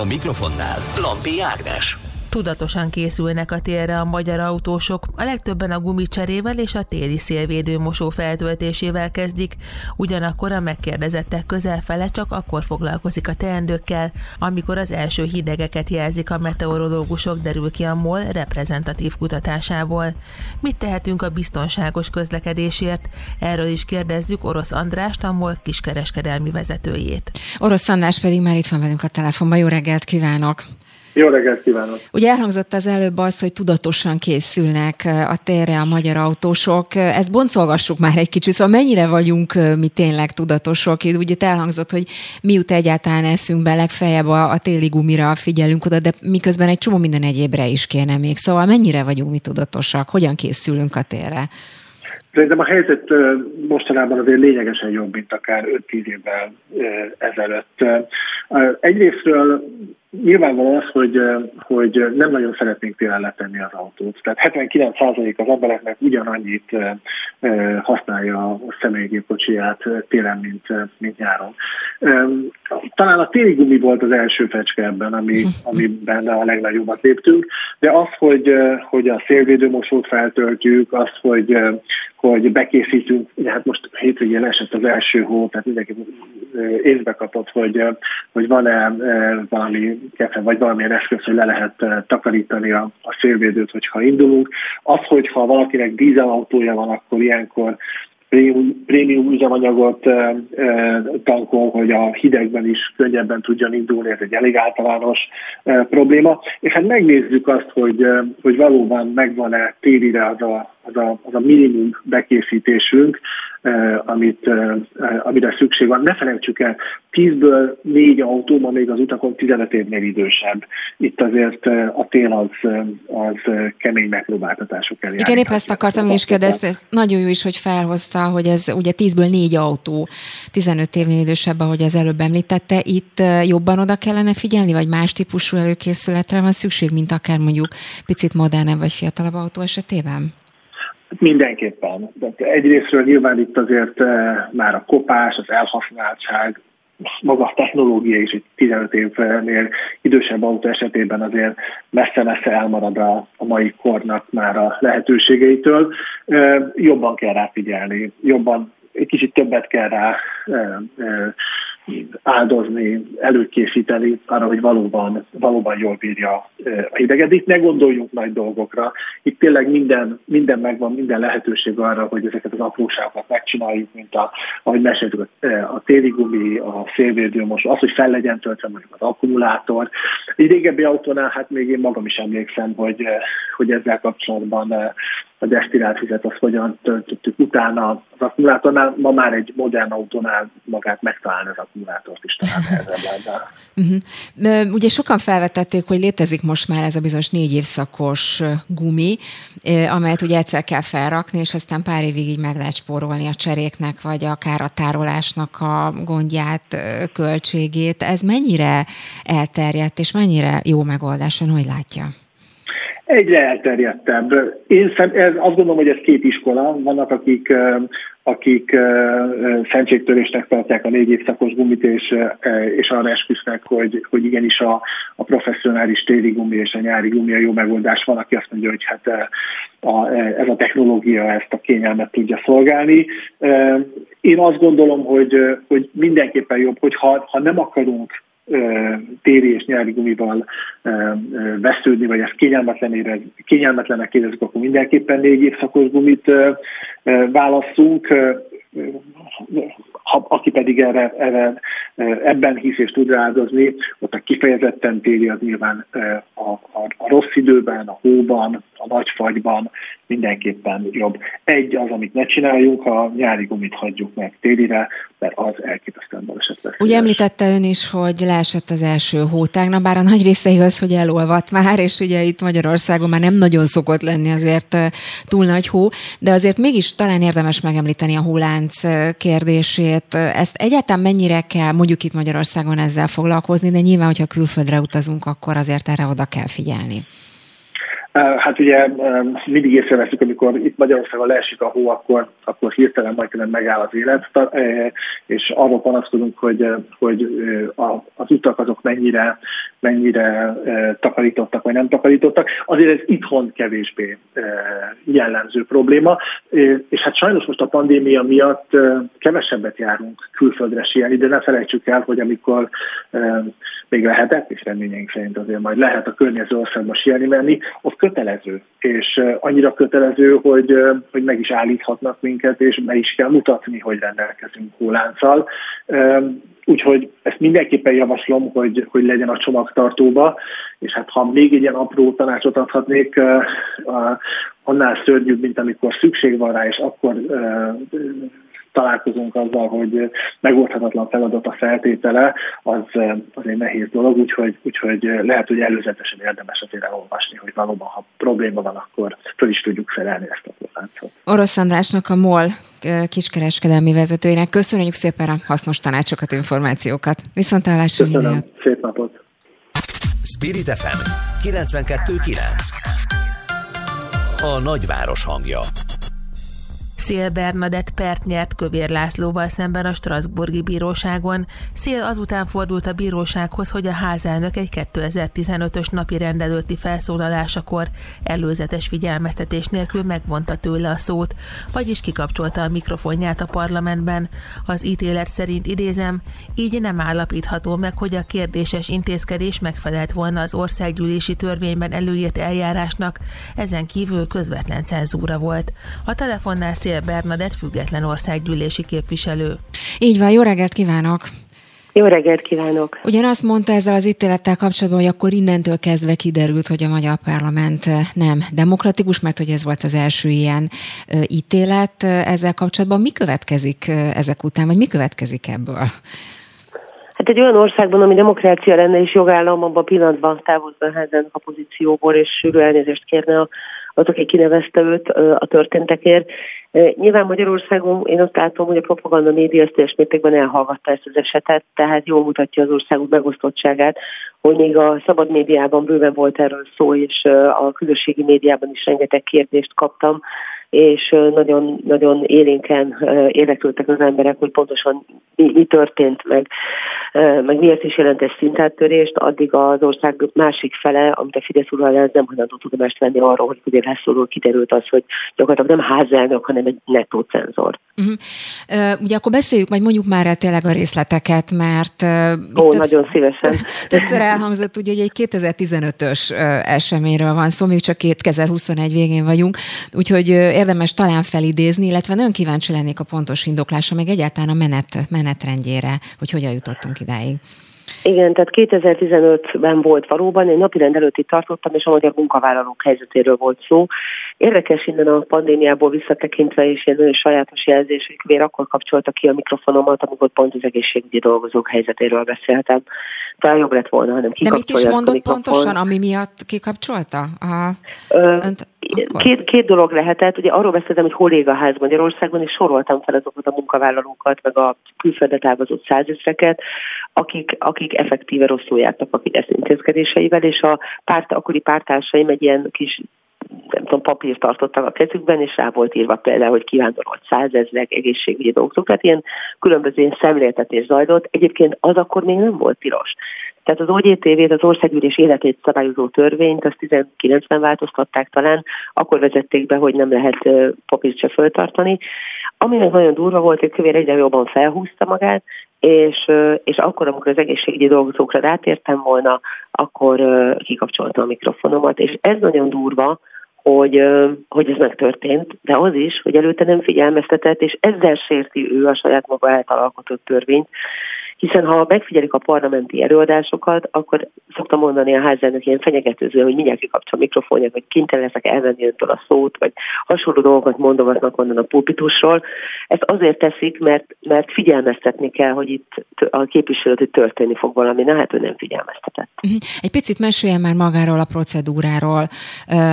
A mikrofonnál Lampi Ágnes. Tudatosan készülnek a térre a magyar autósok, a legtöbben a gumicserével és a téli szélvédő mosó feltöltésével kezdik, ugyanakkor a megkérdezettek közel fele csak akkor foglalkozik a teendőkkel, amikor az első hidegeket jelzik a meteorológusok, derül ki a MOL reprezentatív kutatásából. Mit tehetünk a biztonságos közlekedésért? Erről is kérdezzük Orosz Andrást, a MOL kiskereskedelmi vezetőjét. Orosz András pedig már itt van velünk a telefonban. Jó reggelt kívánok! Jó reggelt kívánok! Ugye elhangzott az előbb az, hogy tudatosan készülnek a térre a magyar autósok. Ezt boncolgassuk már egy kicsit, szóval mennyire vagyunk mi tényleg tudatosok? Ugye elhangzott, hogy miut egyáltalán eszünk be, legfeljebb a, a téli gumira figyelünk oda, de miközben egy csomó minden egyébre is kéne még. Szóval mennyire vagyunk mi tudatosak? Hogyan készülünk a térre? Szerintem a helyzet mostanában azért lényegesen jobb, mint akár 5-10 évvel ezelőtt. Egyrésztről nyilvánvaló az, hogy, hogy nem nagyon szeretnénk télen letenni az autót. Tehát 79% az embereknek ugyanannyit használja a személygépkocsiját télen, mint, mint nyáron. Talán a téli gumi volt az első fecske ebben, ami, (laughs) amiben a legnagyobbat léptünk, de az, hogy, hogy a szélvédőmosót feltöltjük, az, hogy, hogy bekészítünk, hát most hétvégén esett az első hó, tehát mindenki észbe kapott, hogy, hogy van-e valami kefe, vagy valamilyen eszköz, hogy le lehet takarítani a, a szélvédőt, hogyha indulunk. Az, hogyha valakinek dízelautója van, akkor ilyenkor prémium üzemanyagot tankol, hogy a hidegben is könnyebben tudjon indulni, ez egy elég általános probléma. És hát megnézzük azt, hogy, hogy valóban megvan-e télire az a, az a, az a minimum bekészítésünk, amit, amire szükség van. Ne felejtsük el, 10-ből 4 autó ma még az utakon 15 évnél idősebb. Itt azért a tél az, az kemény megpróbáltatások elé. Igen, épp ezt akartam is kérdezni. Nagyon jó is, hogy felhozta, hogy ez ugye 10-ből 4 autó 15 évnél idősebb, ahogy az előbb említette. Itt jobban oda kellene figyelni, vagy más típusú előkészületre van szükség, mint akár mondjuk picit modernebb vagy fiatalabb autó esetében? Mindenképpen. De egyrésztről nyilván itt azért eh, már a kopás, az elhasználtság, maga a technológia is egy 15 évnél idősebb autó esetében azért messze-messze elmarad a, a mai kornak már a lehetőségeitől. Eh, jobban kell rá figyelni, jobban egy kicsit többet kell rá eh, áldozni, előkészíteni arra, hogy valóban, valóban jól bírja a hideget. Itt ne gondoljunk nagy dolgokra. Itt tényleg minden, minden megvan, minden lehetőség arra, hogy ezeket az apróságokat megcsináljuk, mint a, ahogy meséltük, a téli gumi, a szélvédő most, az, hogy fel legyen töltve mondjuk az akkumulátor. Egy régebbi autónál, hát még én magam is emlékszem, hogy, hogy ezzel kapcsolatban a desztillált vizet azt hogyan töltöttük utána az akkumulátornál, ma már egy modern autónál magát megtalálni az akkumulátort is talán (laughs) nehezebb uh-huh. Ugye sokan felvetették, hogy létezik most már ez a bizonyos négy évszakos gumi, amelyet ugye egyszer kell felrakni, és aztán pár évig így meg lehet spórolni a cseréknek, vagy akár a tárolásnak a gondját, költségét. Ez mennyire elterjedt, és mennyire jó megoldás, hogy látja? egyre elterjedtebb. Én szem, ez, azt gondolom, hogy ez két iskola. Vannak, akik, akik szentségtörésnek tartják a négy évszakos gumit, és, és arra esküsznek, hogy, hogy igenis a, a professzionális téli gumi és a nyári gumi a jó megoldás. Van, aki azt mondja, hogy hát a, ez a technológia ezt a kényelmet tudja szolgálni. Én azt gondolom, hogy, hogy mindenképpen jobb, hogy ha, ha nem akarunk téri és nyári gumival vesződni, vagy ezt kényelmetlenek érezzük, akkor mindenképpen négy évszakos gumit válasszunk ha, aki pedig erre, erre, ebben hisz és tud rádozni, ott a kifejezetten téli az nyilván a, a, a rossz időben, a hóban, a nagy fagyban mindenképpen jobb. Egy az, amit ne csináljunk, a nyári gumit hagyjuk meg télire, mert az elképesztően baleset lesz. Ugye említette ön is, hogy leesett az első hótágna, bár a nagy része igaz, hogy elolvadt már, és ugye itt Magyarországon már nem nagyon szokott lenni azért túl nagy hó, de azért mégis talán érdemes megemlíteni a hólánc kérdését. Ezt egyáltalán mennyire kell mondjuk itt Magyarországon ezzel foglalkozni, de nyilván, hogyha külföldre utazunk, akkor azért erre oda kell figyelni. Hát ugye mindig észreveszünk, amikor itt Magyarországon leesik a hó, akkor, akkor hirtelen majdnem megáll az élet, és arról panaszkodunk, hogy, hogy az utak azok mennyire, mennyire takarítottak, vagy nem takarítottak. Azért ez itthon kevésbé jellemző probléma, és hát sajnos most a pandémia miatt kevesebbet járunk külföldre sielni, de ne felejtsük el, hogy amikor még lehetett, és reményeink szerint azért majd lehet a környező országban sielni menni, ott kötelező, és annyira kötelező, hogy, hogy meg is állíthatnak minket, és be is kell mutatni, hogy rendelkezünk hólánccal. Úgyhogy ezt mindenképpen javaslom, hogy, hogy legyen a csomagtartóba, és hát ha még egy ilyen apró tanácsot adhatnék, annál szörnyűbb, mint amikor szükség van rá, és akkor találkozunk azzal, hogy megoldhatatlan feladat a feltétele, az, az egy nehéz dolog, úgyhogy, úgyhogy lehet, hogy előzetesen érdemes azért elolvasni, hogy valóban, ha probléma van, akkor föl is tudjuk felelni ezt a láncot. Orosz Andrásnak a MOL kiskereskedelmi vezetőjének köszönjük szépen a hasznos tanácsokat, információkat. Viszont állásra Köszönöm, szép napot! Spirit FM 92.9 A nagyváros hangja Szél Bernadett pert nyert Kövér Lászlóval szemben a Strasburgi bíróságon. Szél azután fordult a bírósághoz, hogy a házelnök egy 2015-ös napi rendelőtti felszólalásakor előzetes figyelmeztetés nélkül megvonta tőle a szót, vagyis kikapcsolta a mikrofonját a parlamentben. Az ítélet szerint idézem, így nem állapítható meg, hogy a kérdéses intézkedés megfelelt volna az országgyűlési törvényben előírt eljárásnak, ezen kívül közvetlen cenzúra volt. A telefonnál Szél Szél Bernadett, független országgyűlési képviselő. Így van, jó reggelt kívánok! Jó reggelt kívánok! Ugyan azt mondta ezzel az ítélettel kapcsolatban, hogy akkor innentől kezdve kiderült, hogy a magyar parlament nem demokratikus, mert hogy ez volt az első ilyen ítélet. Ezzel kapcsolatban mi következik ezek után, vagy mi következik ebből? Hát egy olyan országban, ami demokrácia lenne és jogállam, abban a pillanatban távozna a házán a pozícióból, és sűrű elnézést kérne a az, aki kinevezte őt a történtekért. Nyilván Magyarországon én azt látom, hogy a propaganda média ezt teljes mértékben elhallgatta ezt az esetet, tehát jól mutatja az országok megosztottságát, hogy még a szabad médiában bőven volt erről szó, és a közösségi médiában is rengeteg kérdést kaptam és nagyon, nagyon élénken érdeklődtek az emberek, hogy pontosan mi, mi történt, meg, meg miért is jelent ez szintáttörést, addig az ország másik fele, amit a Fidesz urral ez nem hajlandó tudomást venni arról, hogy ugye Lászlóról kiderült az, hogy gyakorlatilag nem házelnök, hanem egy nettó cenzor. Uh-huh. Uh, ugye akkor beszéljük, majd mondjuk már el tényleg a részleteket, mert... Ó, többsz- nagyon szívesen. (laughs) Többször elhangzott, ugye, hogy egy 2015-ös eseményről van szó, még csak 2021 végén vagyunk, úgyhogy érdemes talán felidézni, illetve nagyon kíváncsi lennék a pontos indoklása, meg egyáltalán a menet, menetrendjére, hogy hogyan jutottunk idáig. Igen, tehát 2015-ben volt valóban, egy napirend előtti tartottam, és a magyar munkavállalók helyzetéről volt szó. Érdekes innen a pandémiából visszatekintve, és egy nagyon sajátos jelzés, hogy Kvér akkor kapcsolta ki a mikrofonomat, amikor pont az egészségügyi dolgozók helyzetéről beszéltem. Talán jobb lett volna, hanem kikapcsolja De mit is mondott pontosan, ami miatt kikapcsolta? A... Ö, két, két dolog lehetett, ugye arról beszéltem, hogy hol ég a ház Magyarországon, és soroltam fel azokat a munkavállalókat, meg a külföldre távozott százezreket, akik, akik effektíve rosszul jártak a Fidesz intézkedéseivel, és a párt, akkori pártársaim egy ilyen kis nem tudom, papírt tartottak a kezükben, és rá volt írva például, hogy kivándorolt százezrek, egészségügyi dolgozók, tehát ilyen különböző ilyen szemléltetés zajlott. Egyébként az akkor még nem volt tilos. Tehát az OGTV-t, az országgyűlés életét szabályozó törvényt, azt 19-ben változtatták talán, akkor vezették be, hogy nem lehet papírt se föltartani. Ami meg nagyon durva volt, hogy Kövér egyre jobban felhúzta magát, és, és akkor, amikor az egészségügyi dolgozókra rátértem volna, akkor kikapcsoltam a mikrofonomat, és ez nagyon durva, hogy, hogy ez megtörtént, de az is, hogy előtte nem figyelmeztetett, és ezzel sérti ő a saját maga által alkotott törvényt, hiszen ha megfigyelik a parlamenti előadásokat, akkor szoktam mondani a házelnök ilyen fenyegetőző, hogy mindjárt kikapcsol a mikrofonját, vagy kénytelen leszek elvenni öntől a szót, vagy hasonló dolgokat mondogatnak onnan a pulpitusról. Ezt azért teszik, mert, mert figyelmeztetni kell, hogy itt a képviselőt, történni fog valami, na hát ő nem figyelmeztetett. Mhm. Egy picit meséljen már magáról a procedúráról,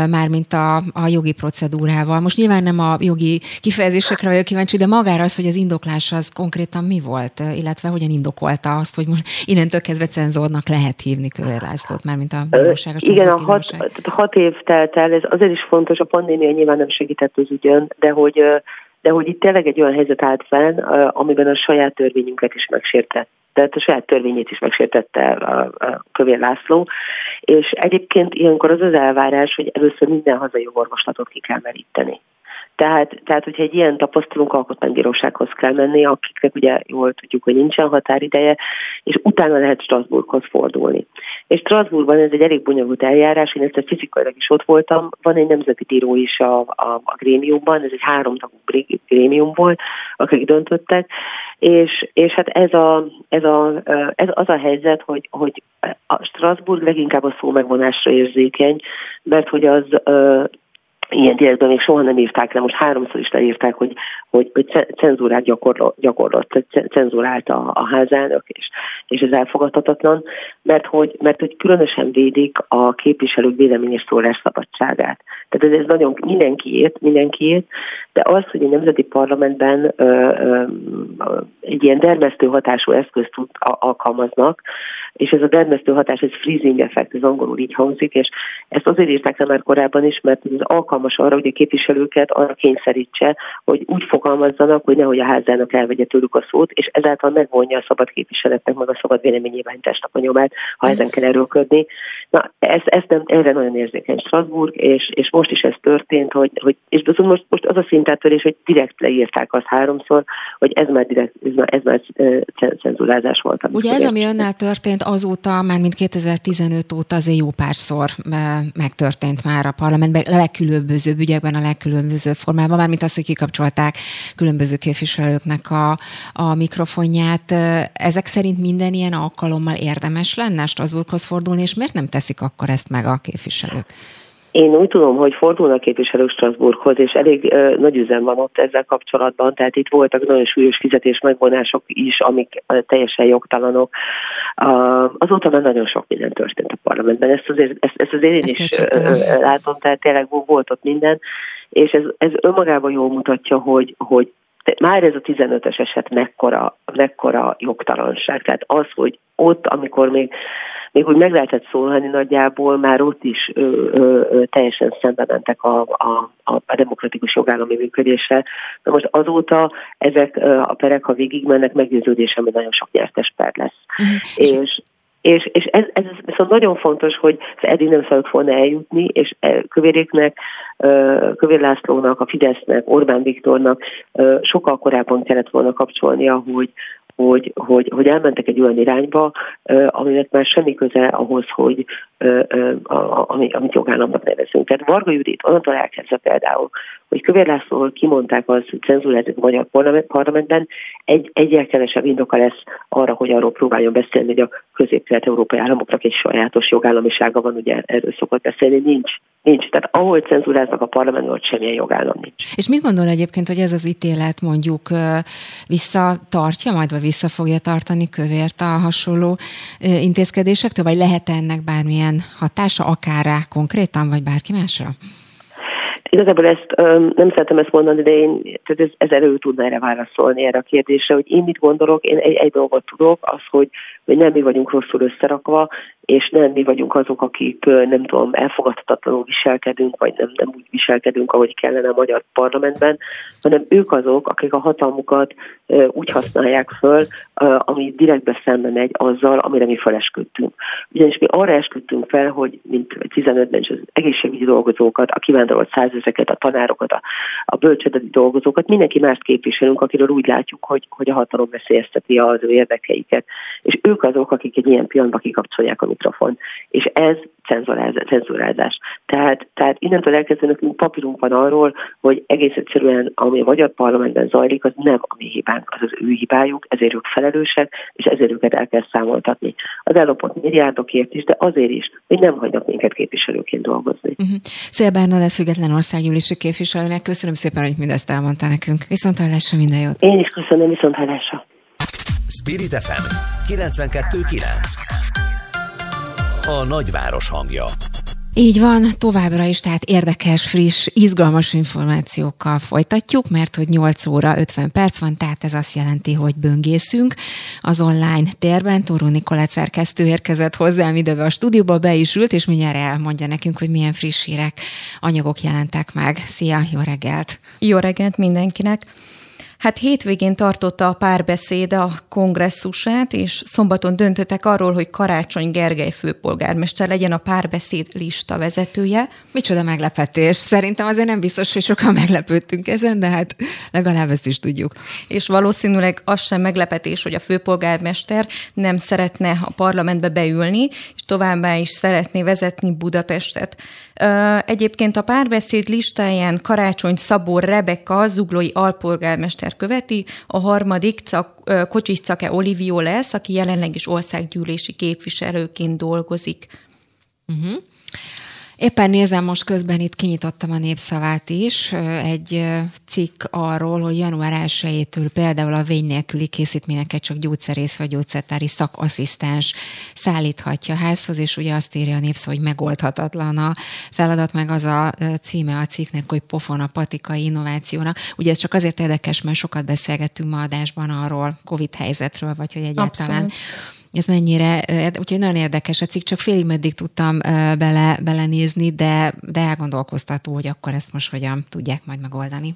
mármint a, a jogi procedúrával. Most nyilván nem a jogi kifejezésekre vagyok kíváncsi, de magára az, hogy az indoklás az konkrétan mi volt, illetve hogyan indok indokolta azt, hogy most innentől kezdve cenzornak lehet hívni Kövér Lászlót, már mint a bíróságos Igen, a hat, hat év telt el, ez azért is fontos, a pandémia nyilván nem segített az ügyön, de hogy de hogy itt tényleg egy olyan helyzet állt fenn, amiben a saját törvényünket is megsértett tehát a saját törvényét is megsértette a, a Kövér László, és egyébként ilyenkor az az elvárás, hogy először minden hazai jogorvoslatot ki kell meríteni. Tehát, tehát, hogyha egy ilyen tapasztalunk, alkotmánybírósághoz kell menni, akiknek ugye jól tudjuk, hogy nincsen határideje, és utána lehet Strasbourghoz fordulni. És Strasbourgban ez egy elég bonyolult eljárás, én ezt fizikailag is ott voltam, van egy nemzeti bíró is a, a, a grémiumban, ez egy háromtagú grémium volt, akik döntöttek, és, és hát ez, a, ez, a, ez az a helyzet, hogy, hogy a Strasbourg leginkább a szó megvonásra érzékeny, mert hogy az ilyen direktben még soha nem írták le, most háromszor is leírták, hogy, hogy, hogy cenzúrát gyakorlott, gyakorlott cenzúrált a, a házelnök, és, és ez elfogadhatatlan, mert hogy, mert hogy különösen védik a képviselők véleményes szabadságát. Tehát ez, ez nagyon mindenkiét, mindenkiét, de az, hogy a nemzeti parlamentben ö, ö, egy ilyen dermesztő hatású eszközt tud, a, alkalmaznak, és ez a dermesztő hatás, ez freezing effekt, ez angolul így hangzik, és ezt azért írták le már korábban is, mert ez alkalmas arra, hogy a képviselőket arra kényszerítse, hogy úgy fogalmazzanak, hogy nehogy a házának elvegye tőlük a szót, és ezáltal megvonja a szabad képviseletnek, meg a szabad véleménynyilvánításnak a nyomát, ha ezen kell erőlködni. Na, ez, ez nem, erre nagyon érzékeny Strasbourg, és, és most is ez történt, hogy, hogy és most, most az a szintátörés, hogy direkt leírták azt háromszor, hogy ez már direkt, ez már, ez már cenzúrázás volt. Ugye ez, ami önnel történt, azóta, már mint 2015 óta azért jó párszor megtörtént már a parlamentben, a legkülönbözőbb ügyekben, a legkülönbözőbb formában, mármint az, hogy kikapcsolták különböző képviselőknek a, a mikrofonját. Ezek szerint minden ilyen alkalommal érdemes lenne Strasbourghoz fordulni, és miért nem teszik akkor ezt meg a képviselők? Én úgy tudom, hogy fordulnak képviselők Strasbourghoz, és elég ö, nagy üzem van ott ezzel kapcsolatban, tehát itt voltak nagyon súlyos fizetés megvonások is, amik ö, teljesen jogtalanok. Uh, azóta már nagyon sok minden történt a parlamentben, ezt azért, ezt, ezt azért én is ö, látom, tehát tényleg volt ott minden, és ez, ez önmagában jól mutatja, hogy, hogy már ez a 15-ös eset mekkora, mekkora jogtalanság. Tehát az, hogy ott, amikor még még úgy meg lehetett szólani nagyjából, már ott is ö, ö, ö, teljesen szembe mentek a, a, a demokratikus jogállami működéssel. Na most azóta ezek a perek, ha végigmennek, meggyőződésem, hogy nagyon sok nyertes per lesz. Mm. És, és, és ez, ez viszont nagyon fontos, hogy eddig nem szabad volna eljutni, és e, Kövéréknek, Kövér Lászlónak, a Fidesznek, Orbán Viktornak sokkal korábban kellett volna kapcsolnia, hogy, hogy, hogy, hogy elmentek egy olyan irányba, aminek már semmi köze ahhoz, hogy amit jogállamnak nevezünk. Tehát Varga Judit onnantól elkezdve például, hogy Kövér László kimondták az cenzúrázott a magyar parlamentben, egy, egyel kevesebb indoka lesz arra, hogy arról próbáljon beszélni, hogy a közép-kelet-európai államoknak egy sajátos jogállamisága van, ugye erről szokott beszélni, nincs. Nincs. Tehát ahol cenzúráznak a parlamentben, ott semmilyen jogállam nincs. És mit gondol egyébként, hogy ez az ítélet mondjuk visszatartja majd, vagy vissza fogja tartani kövért a hasonló intézkedésektől, vagy lehet ennek bármilyen hatása, akár rá konkrétan, vagy bárki másra? Igazából ezt nem szeretem ezt mondani, de én tehát ez, ez elő tudna erre válaszolni erre a kérdésre, hogy én mit gondolok, én egy, egy dolgot tudok, az, hogy, hogy nem mi vagyunk rosszul összerakva, és nem mi vagyunk azok, akik nem tudom, elfogadhatatlanul viselkedünk, vagy nem, nem úgy viselkedünk, ahogy kellene a magyar parlamentben, hanem ők azok, akik a hatalmukat úgy használják föl, ami direktbe szembe megy azzal, amire mi felesküdtünk. Ugyanis mi arra esküdtünk fel, hogy mint 15-ben is az egészségügyi dolgozókat, a kivándorolt százezeket, a tanárokat, a, a bölcsödeti dolgozókat, mindenki mást képviselünk, akiről úgy látjuk, hogy, hogy a hatalom veszélyezteti az ő érdekeiket. És ők azok, akik egy ilyen pillanatban kikapcsolják a mikrofon. És ez cenzurázás. Tehát, tehát innentől elkezdve nekünk papírunk van arról, hogy egész egyszerűen, ami a magyar parlamentben zajlik, az nem a mi hibánk, az az ő hibájuk, ezért ők felelősek, és ezért őket el kell számoltatni. Az ellopott milliárdokért is, de azért is, hogy nem hagynak minket képviselőként dolgozni. Uh-huh. Szia Bernadett, független országgyűlési képviselőnek, köszönöm szépen, hogy mindezt elmondta nekünk. Viszont hallásra minden jót. Én is köszönöm, viszont hallásra. Spirit FM 92.9 a nagyváros hangja. Így van, továbbra is, tehát érdekes, friss, izgalmas információkkal folytatjuk, mert hogy 8 óra 50 perc van, tehát ez azt jelenti, hogy böngészünk az online térben. Toró Nikolát szerkesztő érkezett hozzám ide a stúdióba, be is ült, és mindjárt elmondja nekünk, hogy milyen friss hírek, anyagok jelentek meg. Szia, jó reggelt! Jó reggelt mindenkinek! Hát hétvégén tartotta a párbeszéd a kongresszusát, és szombaton döntöttek arról, hogy Karácsony Gergely főpolgármester legyen a párbeszéd lista vezetője. Micsoda meglepetés. Szerintem azért nem biztos, hogy sokan meglepődtünk ezen, de hát legalább ezt is tudjuk. És valószínűleg az sem meglepetés, hogy a főpolgármester nem szeretne a parlamentbe beülni, és továbbá is szeretné vezetni Budapestet. Egyébként a párbeszéd listáján Karácsony Szabó Rebeka, zuglói alpolgármester követi, a harmadik Kocsis Cake Olivio lesz, aki jelenleg is országgyűlési képviselőként dolgozik. Uh-huh. Éppen nézem, most közben itt kinyitottam a népszavát is, egy cikk arról, hogy január 1-től például a vény nélküli készítményeket csak gyógyszerész vagy gyógyszertári szakasszisztens szállíthatja házhoz, és ugye azt írja a népszava, hogy megoldhatatlan a feladat, meg az a címe a cikknek, hogy pofon a patikai innovációnak. Ugye ez csak azért érdekes, mert sokat beszélgettünk ma adásban arról, Covid helyzetről, vagy hogy egyáltalán Abszolút ez mennyire, úgyhogy nagyon érdekes a cikk, csak félig meddig tudtam bele, belenézni, de, de elgondolkoztató, hogy akkor ezt most hogyan tudják majd megoldani.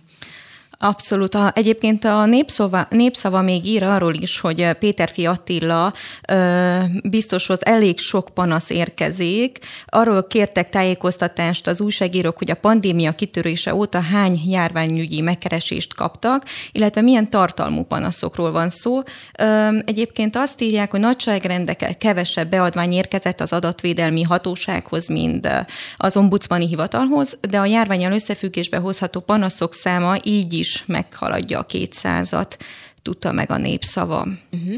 Abszolút. A, egyébként a népszava, népszava még ír arról is, hogy Péterfi Attila ö, biztos, hogy elég sok panasz érkezik. Arról kértek tájékoztatást az újságírók, hogy a pandémia kitörése óta hány járványügyi megkeresést kaptak, illetve milyen tartalmú panaszokról van szó. Ö, egyébként azt írják, hogy nagyságrendekkel kevesebb beadvány érkezett az adatvédelmi hatósághoz, mint az ombudsmani hivatalhoz, de a járványal összefüggésbe hozható panaszok száma így is is meghaladja a kétszázat, tudta meg a népszava. Uh-huh.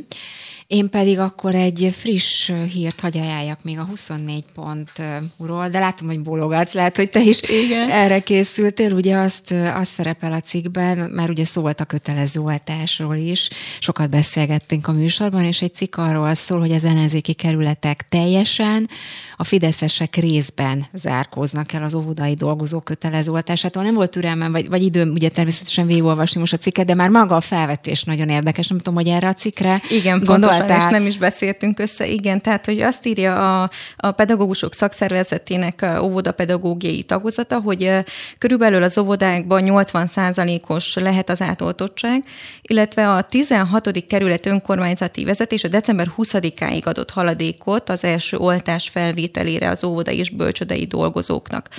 Én pedig akkor egy friss hírt hagy ajánljak még a 24 pontról, de látom, hogy bólogatsz, lehet, hogy te is Igen. erre készültél. Ugye azt, azt szerepel a cikkben, már ugye szólt a kötelező oltásról is, sokat beszélgettünk a műsorban, és egy cikk arról szól, hogy az ellenzéki kerületek teljesen, a fideszesek részben zárkóznak el az óvodai dolgozó kötelező oltásától. Nem volt türelmem, vagy, vagy időm ugye természetesen végigolvasni most a cikket, de már maga a felvetés nagyon érdekes. Nem tudom, hogy erre a cikkre Igen, gondoltál. Pontosan, és nem is beszéltünk össze. Igen, tehát, hogy azt írja a, a pedagógusok szakszervezetének óvodapedagógiai tagozata, hogy körülbelül az óvodákban 80%-os lehet az átoltottság, illetve a 16. kerület önkormányzati vezetés a december 20-áig adott haladékot az első oltás felvétel felvételére az óvoda és bölcsödei dolgozóknak.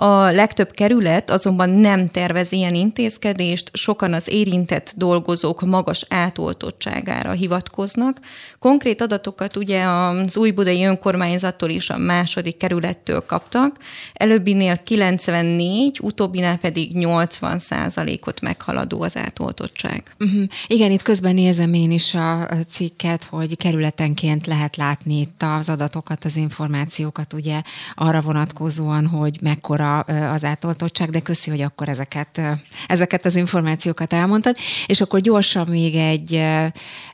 A legtöbb kerület azonban nem tervez ilyen intézkedést, sokan az érintett dolgozók magas átoltottságára hivatkoznak. Konkrét adatokat ugye az újbudai önkormányzattól és a második kerülettől kaptak, előbbinél 94, utóbbinál pedig 80 százalékot meghaladó az átoltottság. Uh-huh. Igen, itt közben nézem én is a cikket, hogy kerületenként lehet látni itt az adatokat, az információkat, ugye arra vonatkozóan, hogy mekkora az átoltottság, de köszi, hogy akkor ezeket, ezeket az információkat elmondtad. És akkor gyorsan még egy,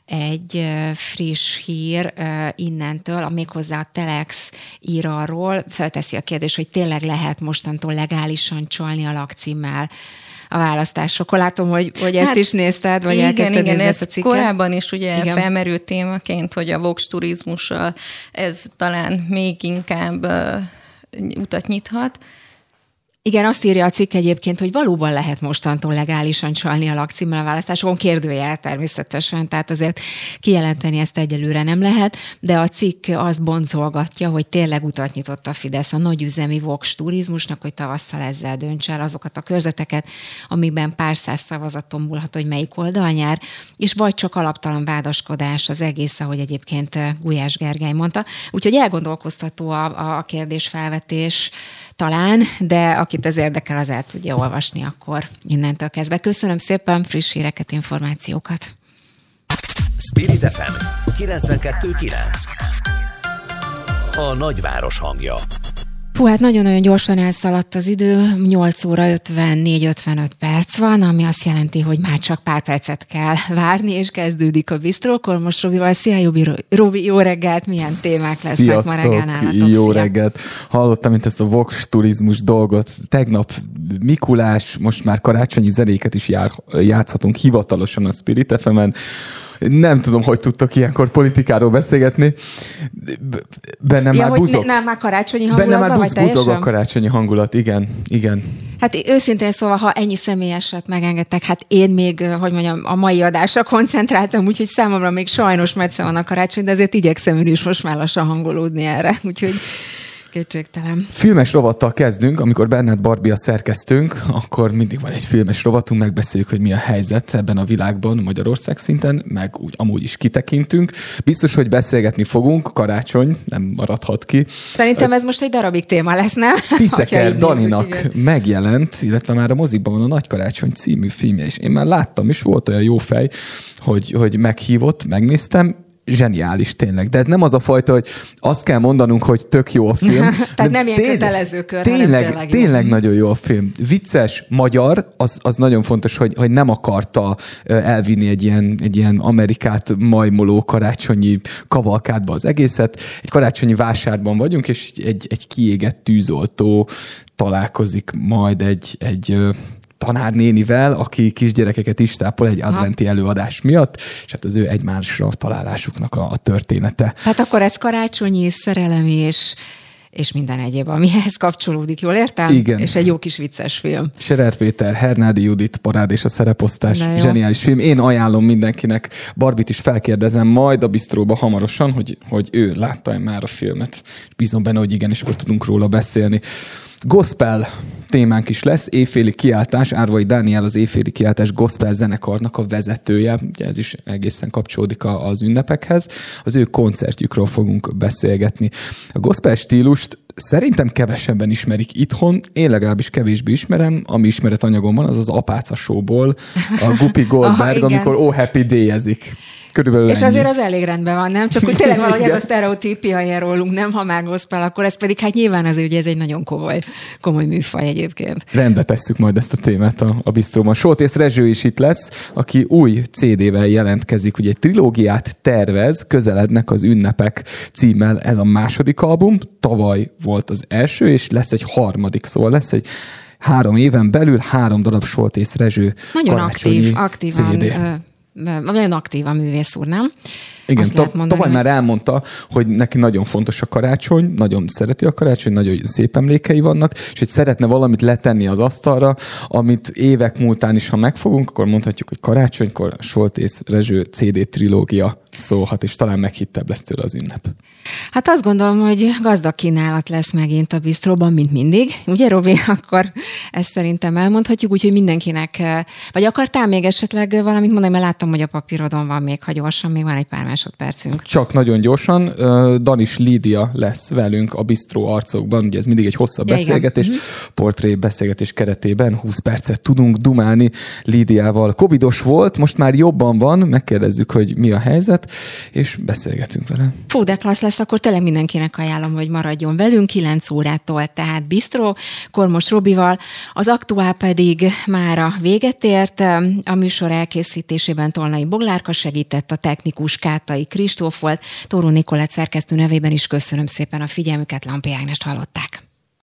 egy friss hír innentől, a méghozzá a Telex ír arról, felteszi a kérdés, hogy tényleg lehet mostantól legálisan csalni a lakcímmel a választásokon. Látom, hogy, hogy ezt hát, is nézted, vagy igen, igen, ez a cikket. korábban is ugye igen. felmerült témaként, hogy a Vox turizmussal ez talán még inkább utat nyithat. Igen, azt írja a cikk egyébként, hogy valóban lehet mostantól legálisan csalni a lakcímmel a választásokon, kérdőjel természetesen, tehát azért kijelenteni ezt egyelőre nem lehet, de a cikk azt bonzolgatja, hogy tényleg utat nyitott a Fidesz a nagyüzemi Vox turizmusnak, hogy tavasszal ezzel döntse el azokat a körzeteket, amikben pár száz szavazaton múlhat, hogy melyik oldal nyár, és vagy csak alaptalan vádaskodás az egész, ahogy egyébként Gulyás Gergely mondta. Úgyhogy elgondolkoztató a, a kérdésfelvetés, talán, de akit ez érdekel, az el tudja olvasni akkor innentől kezdve. Köszönöm szépen friss híreket, információkat. Spirit FM 92.9 A nagyváros hangja Hú, hát nagyon-nagyon gyorsan elszaladt az idő, 8 óra 54-55 perc van, ami azt jelenti, hogy már csak pár percet kell várni, és kezdődik a bisztrókor. Most Robival, szia Jobi, Robi, jó reggelt, milyen témák lesznek Sziasztok, ma reggel nálatok? Jó szia. reggelt. Hallottam itt ezt a Vox turizmus dolgot. Tegnap Mikulás, most már karácsonyi zenéket is jár, játszhatunk hivatalosan a Spirit FM-en nem tudom, hogy tudtok ilyenkor politikáról beszélgetni. Benne ja, már buzog. Nem, már karácsonyi hangulat. Benne már buz, buzog a karácsonyi hangulat, igen, igen. Hát őszintén szóval, ha ennyi személyeset megengedtek, hát én még, hogy mondjam, a mai adásra koncentráltam, úgyhogy számomra még sajnos messze van a karácsony, de azért igyekszem is most már lassan hangolódni erre, (laughs) úgyhogy Kétségtelen. Filmes rovattal kezdünk, amikor Bernard Barbie a szerkesztőnk, akkor mindig van egy filmes rovatunk, megbeszéljük, hogy mi a helyzet ebben a világban, Magyarország szinten, meg úgy amúgy is kitekintünk. Biztos, hogy beszélgetni fogunk, karácsony nem maradhat ki. Szerintem ez most egy darabig téma lesz, nem? (laughs) Tiszeker Daninak nézzük, megjelent, illetve már a mozikban van a Nagy Karácsony című filmje, és én már láttam, és volt olyan jó fej, hogy, hogy meghívott, megnéztem, zseniális tényleg. De ez nem az a fajta, hogy azt kell mondanunk, hogy tök jó a (laughs) film. Tehát nem ilyen tényleg, kötelező kör, tényleg, tényleg, tényleg nagyon jó a film. Vicces, magyar, az, az nagyon fontos, hogy, hogy nem akarta elvinni egy ilyen, egy ilyen Amerikát majmoló karácsonyi kavalkádba az egészet. Egy karácsonyi vásárban vagyunk, és egy, egy kiégett tűzoltó találkozik majd egy, egy tanárnénivel, aki kisgyerekeket is tápol egy adventi előadás miatt, és hát az ő egymásra találásuknak a, a története. Hát akkor ez karácsonyi, szerelemi és és minden egyéb, amihez kapcsolódik, jól értem? Igen. És egy jó kis vicces film. Serer Péter, Hernádi Judit, parád és a szereposztás, zseniális film. Én ajánlom mindenkinek, Barbit is felkérdezem majd a bistróba hamarosan, hogy, hogy ő látta-e már a filmet. Bízom benne, hogy igen, és akkor tudunk róla beszélni. Gospel témánk is lesz, éjféli kiáltás, Árvai Dániel az éjféli kiáltás gospel zenekarnak a vezetője, ugye ez is egészen kapcsolódik az ünnepekhez, az ő koncertjükről fogunk beszélgetni. A gospel stílust szerintem kevesebben ismerik itthon, én legalábbis kevésbé ismerem, ami ismeret anyagom van, az az Apáca Showból, a Guppy Goldberg, Aha, amikor Oh Happy Day-ezik. Körülbelül És ennyi. azért az elég rendben van, nem? Csak úgy (laughs) tényleg valahogy ez a sztereotípia rólunk, nem? Ha már gospel, akkor ez pedig hát nyilván azért ugye ez egy nagyon komoly, komoly műfaj egyébként. Rendbe tesszük majd ezt a témát a, a bistróban. Soltész Rezső is itt lesz, aki új CD-vel jelentkezik, ugye egy trilógiát tervez, közelednek az ünnepek címmel. Ez a második album, tavaly volt az első, és lesz egy harmadik, szóval lesz egy három éven belül három darab Soltész Rezső Nagyon aktív, aktívan CD nagyon aktív a művész úr, nem? Igen, ta- tavaly már elmondta, hogy neki nagyon fontos a karácsony, nagyon szereti a karácsony, nagyon szép emlékei vannak, és hogy szeretne valamit letenni az asztalra, amit évek múltán is, ha megfogunk, akkor mondhatjuk, hogy karácsonykor Soltész Rezső CD trilógia szólhat, és talán meghittebb lesz tőle az ünnep. Hát azt gondolom, hogy gazdag kínálat lesz megint a bistróban, mint mindig. Ugye, Robi, (laughs) akkor ezt szerintem elmondhatjuk, úgyhogy mindenkinek, vagy akartál még esetleg valamit mondani, mert láttam, hogy a papírodon van még, ha gyorsan, még van egy pár másodpercünk. Csak nagyon gyorsan, Danis Lídia lesz velünk a bistró arcokban, ugye ez mindig egy hosszabb ja, beszélgetés, igen. Mhm. portré beszélgetés keretében 20 percet tudunk dumálni Lídiával. Covidos volt, most már jobban van, megkérdezzük, hogy mi a helyzet, és beszélgetünk vele. Fú, de klassz lesz, akkor tényleg mindenkinek ajánlom, hogy maradjon velünk 9 órától, tehát bistró, Kormos Robival. Az aktuál pedig már a véget ért, a műsor elkészítésében Tolnai Boglárka segített, a technikus Kátai Kristóf volt, Tóró Nikolett szerkesztő nevében is köszönöm szépen a figyelmüket, Lampi Ágnest hallották.